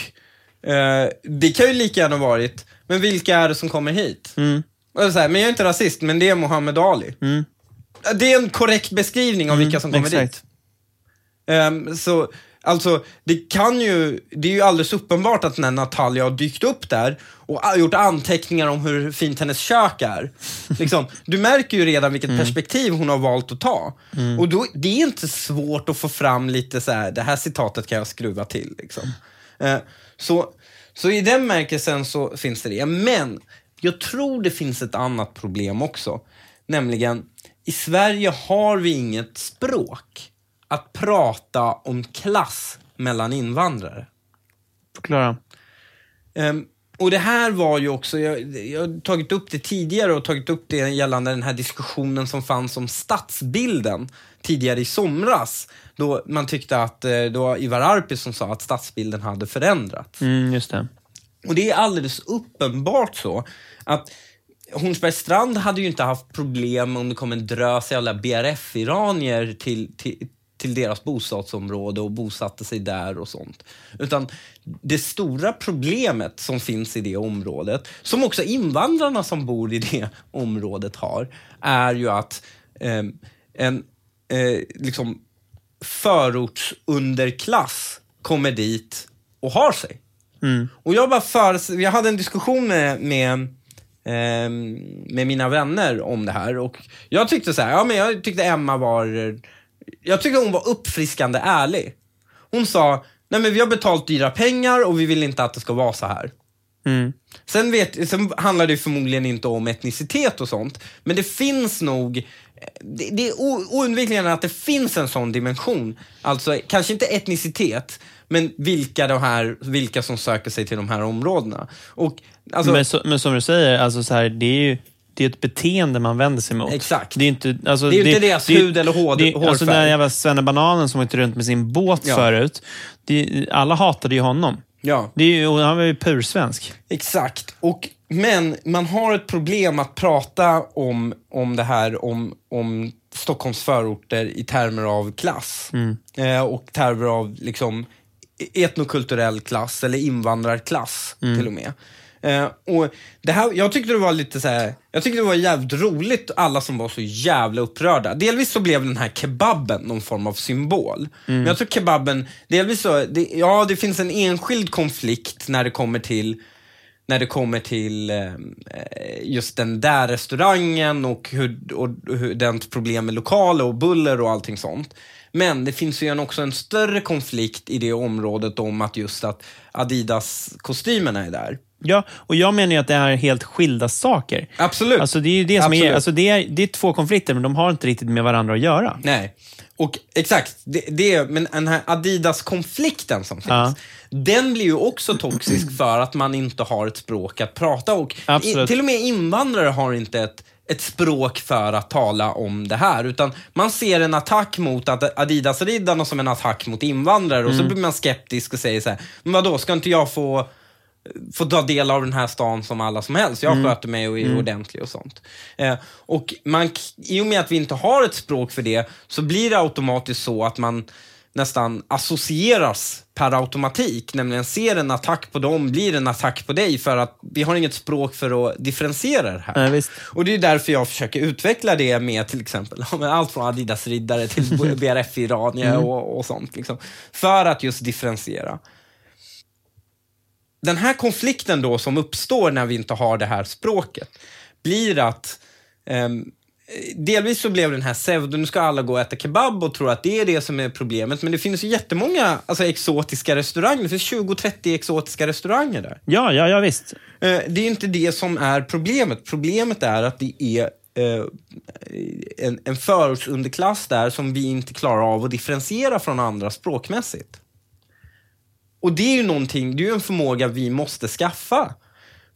Speaker 2: eh, det kan ju lika gärna varit, men vilka är det som kommer hit?
Speaker 1: Mm.
Speaker 2: Och så här, men jag är inte rasist, men det är Muhammad Ali. Det är en korrekt beskrivning av vilka som kommer
Speaker 1: Mm, exakt.
Speaker 2: dit. Ehm, så, alltså, det kan ju, det är ju alldeles uppenbart att när Natalia har dykt upp där och gjort anteckningar om hur fint hennes kök är. Liksom, du märker ju redan vilket perspektiv hon har valt att ta. Och då, det är inte svårt att få fram lite så här, det här citatet kan jag skruva till. Liksom. Eh, så, så i den märkelsen så finns det det. Men jag tror det finns ett annat problem också. Nämligen, i Sverige har vi inget språk att prata om klass mellan invandrare.
Speaker 1: Förklara.
Speaker 2: Ehm, och det här var ju också, jag, jag har tagit upp det tidigare och tagit upp det gällande den här diskussionen som fanns om stadsbilden tidigare i somras. Då man tyckte att, eh, det var Ivar Arpi som sa att stadsbilden hade förändrats.
Speaker 1: Mm, just det.
Speaker 2: Och det är alldeles uppenbart så att Hornsbergsstrand hade ju inte haft problem om det kom en drös jävla BRF-iranier till, till, till deras bostadsområde och bosatte sig där och sånt. Utan det stora problemet som finns i det området, som också invandrarna som bor i det området har, är ju att eh, en eh, liksom förortsunderklass kommer dit och har sig. Och jag bara för, jag hade en diskussion med, med, ehm, med mina vänner om det här och jag tyckte så här, ja men jag tyckte Emma var, jag tyckte hon var uppfriskande ärlig. Hon sa, nej men vi har betalt dyra pengar och vi vill inte att det ska vara så här. Sen, vet, sen handlar det förmodligen inte om etnicitet och sånt, men det finns nog det, det är oundvikligen att det finns en sån dimension. Alltså, kanske inte etnicitet, men vilka, de här, vilka som söker sig till de här områdena. Och, alltså,
Speaker 1: men, så, men som du säger, alltså så här, det är ju det är ett beteende man vänder sig mot.
Speaker 2: Exakt.
Speaker 1: Det är, inte, alltså,
Speaker 2: Det är inte deras hud eller hår-
Speaker 1: det, Alltså
Speaker 2: hårfärg.
Speaker 1: den där jävla svennebananen som åkte runt med sin båt
Speaker 2: Ja.
Speaker 1: förut. Det, alla hatade ju honom.
Speaker 2: ja.
Speaker 1: Det är och han var ju pursvensk.
Speaker 2: Exakt. Och, men man har ett problem att prata om, om det här, om, om Stockholms förorter i termer av klass. Eh, och termer av liksom, etnokulturell klass eller invandrarklass till och med. Eh, och det här, jag tyckte det var lite så här, jag tyckte det var jävligt roligt alla som var så jävla upprörda. Delvis så blev den här kebaben någon form av symbol. Men jag tror kebaben, delvis så, det, ja det finns en enskild konflikt när det kommer till när det kommer till eh, just den där restaurangen och hur, och hur dens problem med lokaler och buller och allting sånt. Men det finns ju också en större konflikt i det området om att just att Adidas-kostymerna är där.
Speaker 1: Ja, och jag menar ju att det är helt skilda saker.
Speaker 2: Absolut.
Speaker 1: Alltså det är det som är, alltså det är, det är två konflikter, men de har inte riktigt med varandra att göra.
Speaker 2: Nej. Och exakt, det, det, men den här Adidas-konflikten som finns,
Speaker 1: Ja.
Speaker 2: den blir ju också toxisk för att man inte har ett språk att prata och i, till och med invandrare har inte ett, ett språk för att tala om det här, utan man ser en attack mot Adidas-riddarna som en attack mot invandrare och
Speaker 1: Mm.
Speaker 2: så blir man skeptisk och säger så här, men vadå, ska inte jag få få ta del av den här stan som alla som helst. Jag
Speaker 1: Mm.
Speaker 2: sköter mig och är ordentlig och sånt. Eh, och man, I och med att vi inte har ett språk för det så blir det automatiskt så att man nästan associeras per automatik, nämligen ser en attack på dem, blir en attack på dig för att vi har inget språk för att differentiera det här.
Speaker 1: Nej.
Speaker 2: Och det är därför jag försöker utveckla det med till exempel allt från Adidas-riddare till BRF-iranier och, och sånt. Liksom, för att just differentiera den här konflikten då som uppstår när vi inte har det här språket blir att ehm, Delvis så blev den här pseudo, nu ska alla gå och äta kebab och tro att det är det som är problemet. Men det finns ju jättemånga alltså, exotiska restauranger. Det finns 20-30 exotiska restauranger där.
Speaker 1: Ja, ja, ja visst.
Speaker 2: Eh, det är inte det som är problemet. Problemet är att det är eh, en, en förortsunderklass där som vi inte klarar av att differentiera från andra språkmässigt. Och det är ju någonting, det är ju en förmåga vi måste skaffa.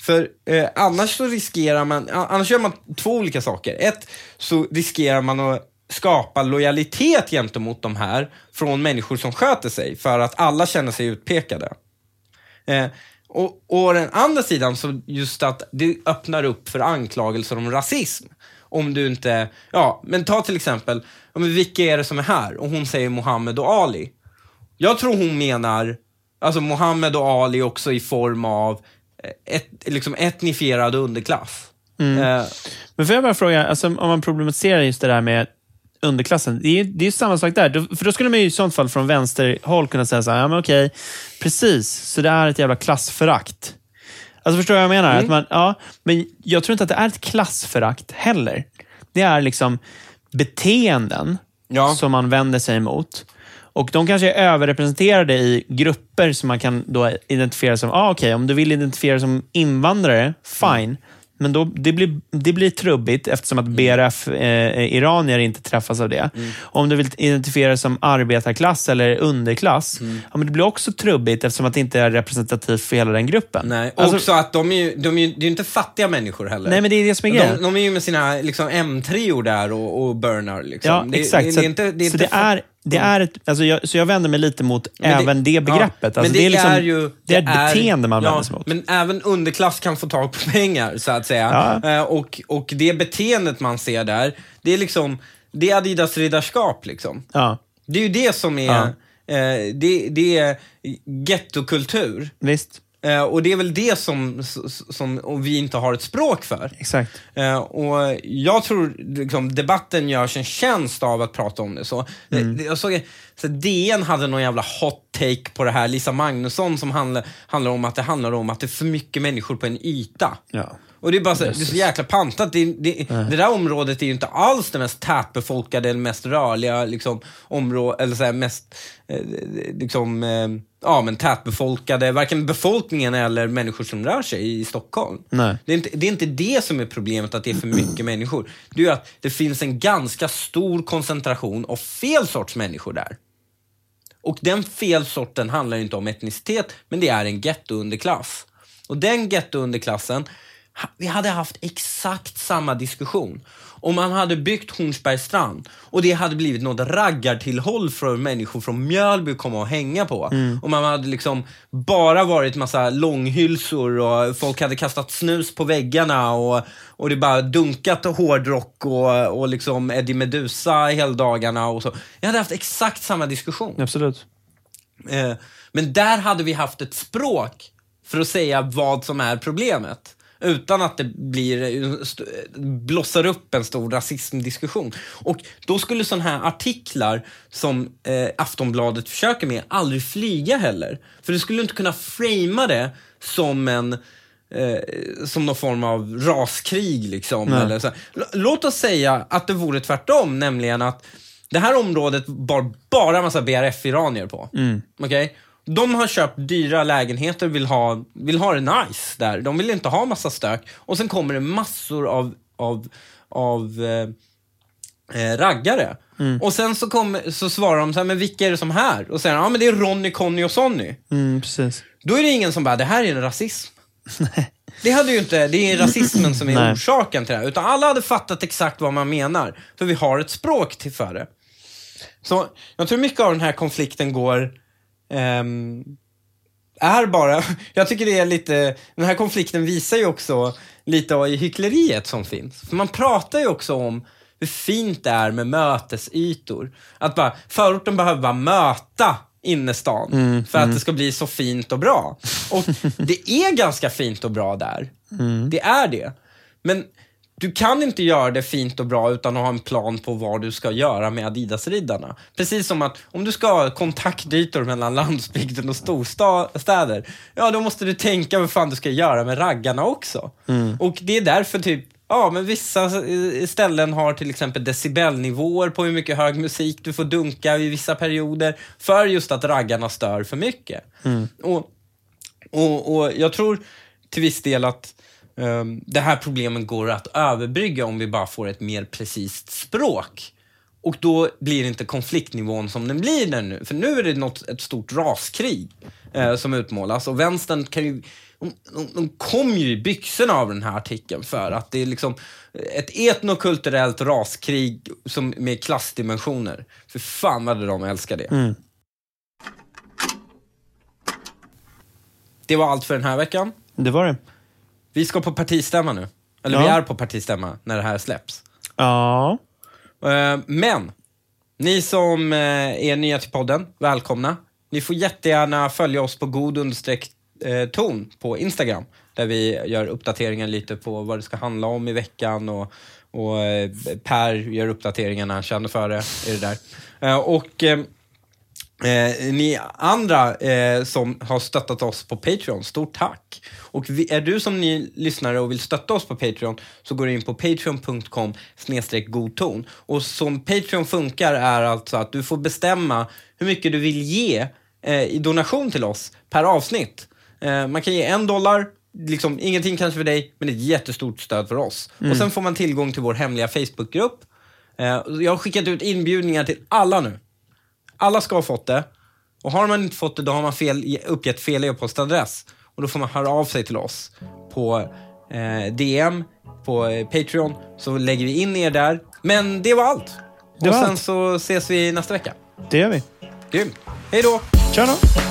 Speaker 2: För eh, annars så riskerar man, annars gör man två olika saker. Ett, så riskerar man att skapa lojalitet gentemot de här från människor som sköter sig för att alla känner sig utpekade. Eh, och, och den andra sidan, så just att det öppnar upp för anklagelser om rasism. Om du inte, ja, men ta till exempel, ja, men vilka är det som är här? Och hon säger Mohammed och Ali. Jag tror hon menar, alltså Mohammed och Ali också i form av eh, ett, liksom etnifierad underklass. Eh,
Speaker 1: Men får jag bara fråga, alltså, om man problematiserar just det där med underklassen. Det är det är samma sak där. För då skulle man ju i sånt fall från vänsterhåll kunna säga så här, ja men okej, precis, så det är ett jävla klassförakt. Alltså förstår du vad jag menar? Att man, ja, men jag tror inte att det är ett klassförakt heller. Det är liksom beteenden
Speaker 2: Ja.
Speaker 1: som man vänder sig emot. Och de kanske är överrepresenterade i grupper som man kan då identifiera som, ah, okej, om du vill identifiera som invandrare, fine. Men då, det, blir, det blir trubbigt eftersom att BRF-iranier inte träffas av det. Om du vill identifiera dig som arbetarklass eller underklass, ja, men det blir också trubbigt eftersom att det inte är representativt för hela den gruppen.
Speaker 2: nej. Och
Speaker 1: Alltså-
Speaker 2: också att de är ju, de är ju, det är ju inte fattiga människor heller.
Speaker 1: Nej, men det är det som är grejen.
Speaker 2: de, de är ju med sina liksom, M3 där och, och burnar. Liksom.
Speaker 1: Ja,
Speaker 2: det,
Speaker 1: exakt.
Speaker 2: Det, det är inte, det är
Speaker 1: så
Speaker 2: inte
Speaker 1: det, är, det är ett, alltså jag, så jag vänder mig lite mot
Speaker 2: Men
Speaker 1: även det begreppet.
Speaker 2: Ja,
Speaker 1: alltså
Speaker 2: men
Speaker 1: det, är liksom,
Speaker 2: ju,
Speaker 1: det är ett beteende man
Speaker 2: ja,
Speaker 1: vänder sig mot.
Speaker 2: Men även underklass kan få tag på pengar, så att säga.
Speaker 1: Ja.
Speaker 2: Eh, och, och det beteendet man ser där, det är liksom, det är Adidas riddarskap liksom.
Speaker 1: Ja,
Speaker 2: Det är ju det som är, eh, det, det är gettokultur.
Speaker 1: visst.
Speaker 2: Eh, och det är väl det som, som vi inte har ett språk för.
Speaker 1: Exakt.
Speaker 2: Eh, och jag tror liksom, debatten görs en tjänst av att prata om det så.
Speaker 1: Mm.
Speaker 2: Det- Jag såg, så DN hade någon jävla hot take på det här, Lisa Magnusson, som handlar, handlar om att det handlar om att det är för mycket människor på en yta.
Speaker 1: Ja.
Speaker 2: Och det är bara så, det är så jäkla pantat. Det, det, det där området är ju inte alls det mest tätbefolkade eller mest rörliga liksom, området, eller så här, mest eh, liksom, eh, ja, men tätbefolkade, varken befolkningen eller människor som rör sig i Stockholm.
Speaker 1: Nej.
Speaker 2: Det är, inte, det är inte det som är problemet, att det är för mycket människor. Det är att det finns en ganska stor koncentration av fel sorts människor där. Och den fel sorten handlar inte om etnicitet, men det är en gettounderklass. Och den gettounderklassen, vi hade haft exakt samma diskussion om man hade byggt Hornsbergsstrand och det hade blivit något raggartillhåll för människor från Mjölby att komma och hänga på. Och man hade liksom bara varit massa långhylsor och folk hade kastat snus på väggarna och, och det bara dunkat hårdrock och, och liksom Eddie Meduza hela dagarna och så. Jag hade haft exakt samma diskussion.
Speaker 1: Absolut.
Speaker 2: Eh, Men där hade vi haft ett språk för att säga vad som är problemet. Utan att det blir, blossar upp en stor rasismdiskussion. Och då skulle sådana här artiklar som eh, Aftonbladet försöker med aldrig flyga heller. För du skulle inte kunna framea det som en eh, som någon form av raskrig. Liksom,
Speaker 1: Nej.
Speaker 2: eller så. Låt oss säga att det vore tvärtom, nämligen att det här området bar bara massa BRF-iranier på. Okej? De har köpt dyra lägenheter, vill ha, vill ha det nice där. De vill inte ha massa stök. Och sen kommer det massor av, av, av eh, eh, raggare. Och sen så, kommer, så svarar de så här, men vilka är det som här? Och säger ja men det är Ronny, Conny och Sonny.
Speaker 1: Mm, precis.
Speaker 2: Då är det ingen som bara, det här är en rasism. Det hade ju inte, det är rasismen som är orsaken till det här. Utan alla hade fattat exakt vad man menar. För vi har ett språk till för det. Så jag tror mycket av den här konflikten går, ehm, är bara, jag tycker det är lite, den här konflikten visar ju också lite av hyckleriet som finns. För man pratar ju också om hur fint det är med mötesytor. Att bara, förorten behöver bara möta innerstan för att det ska bli så fint och bra. Och det är ganska fint och bra där. Det är det. Men du kan inte göra det fint och bra utan att ha en plan på vad du ska göra med Adidas-riddarna. Precis som att om du ska ha kontaktytor mellan landsbygden och storstäder, ja då måste du tänka vad fan du ska göra med raggarna också. Och det är därför typ Ja, men vissa ställen har till exempel decibelnivåer på hur mycket hög musik du får dunka i vissa perioder för just att raggarna stör för mycket. Och, och, och jag tror till viss del att det här problemen går att överbrygga om vi bara får ett mer precis språk. Och då blir inte konfliktnivån som den blir där nu. För nu är det något, ett stort raskrig eh, som utmålas och vänstern kan ju de, de, de kom ju i byxorna av den här artikeln för att det är liksom ett etnokulturellt raskrig som, med klassdimensioner. För fan vad de älskar det. Det var allt för den här veckan.
Speaker 1: Det var det.
Speaker 2: Vi ska på partistämma nu. Eller
Speaker 1: Ja.
Speaker 2: vi är på partistämma när det här släpps.
Speaker 1: Ja.
Speaker 2: Eh, Men, ni som eh, är nya till podden, välkomna. Ni får jättegärna följa oss på god understreck eh, ton på Instagram. Där vi gör uppdateringar lite på vad det ska handla om i veckan. Och, och Per gör uppdateringar när han känner för det. Är det där. Och eh, ni andra eh, som har stöttat oss på Patreon, stort tack! Och vi, är du som ny lyssnare och vill stötta oss på Patreon så går du in på patreon.com godton. Och som Patreon funkar är alltså att du får bestämma hur mycket du vill ge eh, i donation till oss per avsnitt. Eh, man kan ge en dollar, liksom ingenting kanske för dig, men ett jättestort stöd för oss. Och sen får man tillgång till vår hemliga Facebookgrupp. Eh, jag har skickat ut inbjudningar till alla nu. Alla ska ha fått det. Och har man inte fått det, då har man fel, uppgett fel e-postadress. Och då får man höra av sig till oss på eh, DM, på eh, Patreon, så lägger vi in er där. Men det var allt.
Speaker 1: Det
Speaker 2: och
Speaker 1: var
Speaker 2: sen
Speaker 1: allt.
Speaker 2: så ses vi nästa vecka.
Speaker 1: Det gör vi.
Speaker 2: Grymt. Hej då!
Speaker 1: Tja då!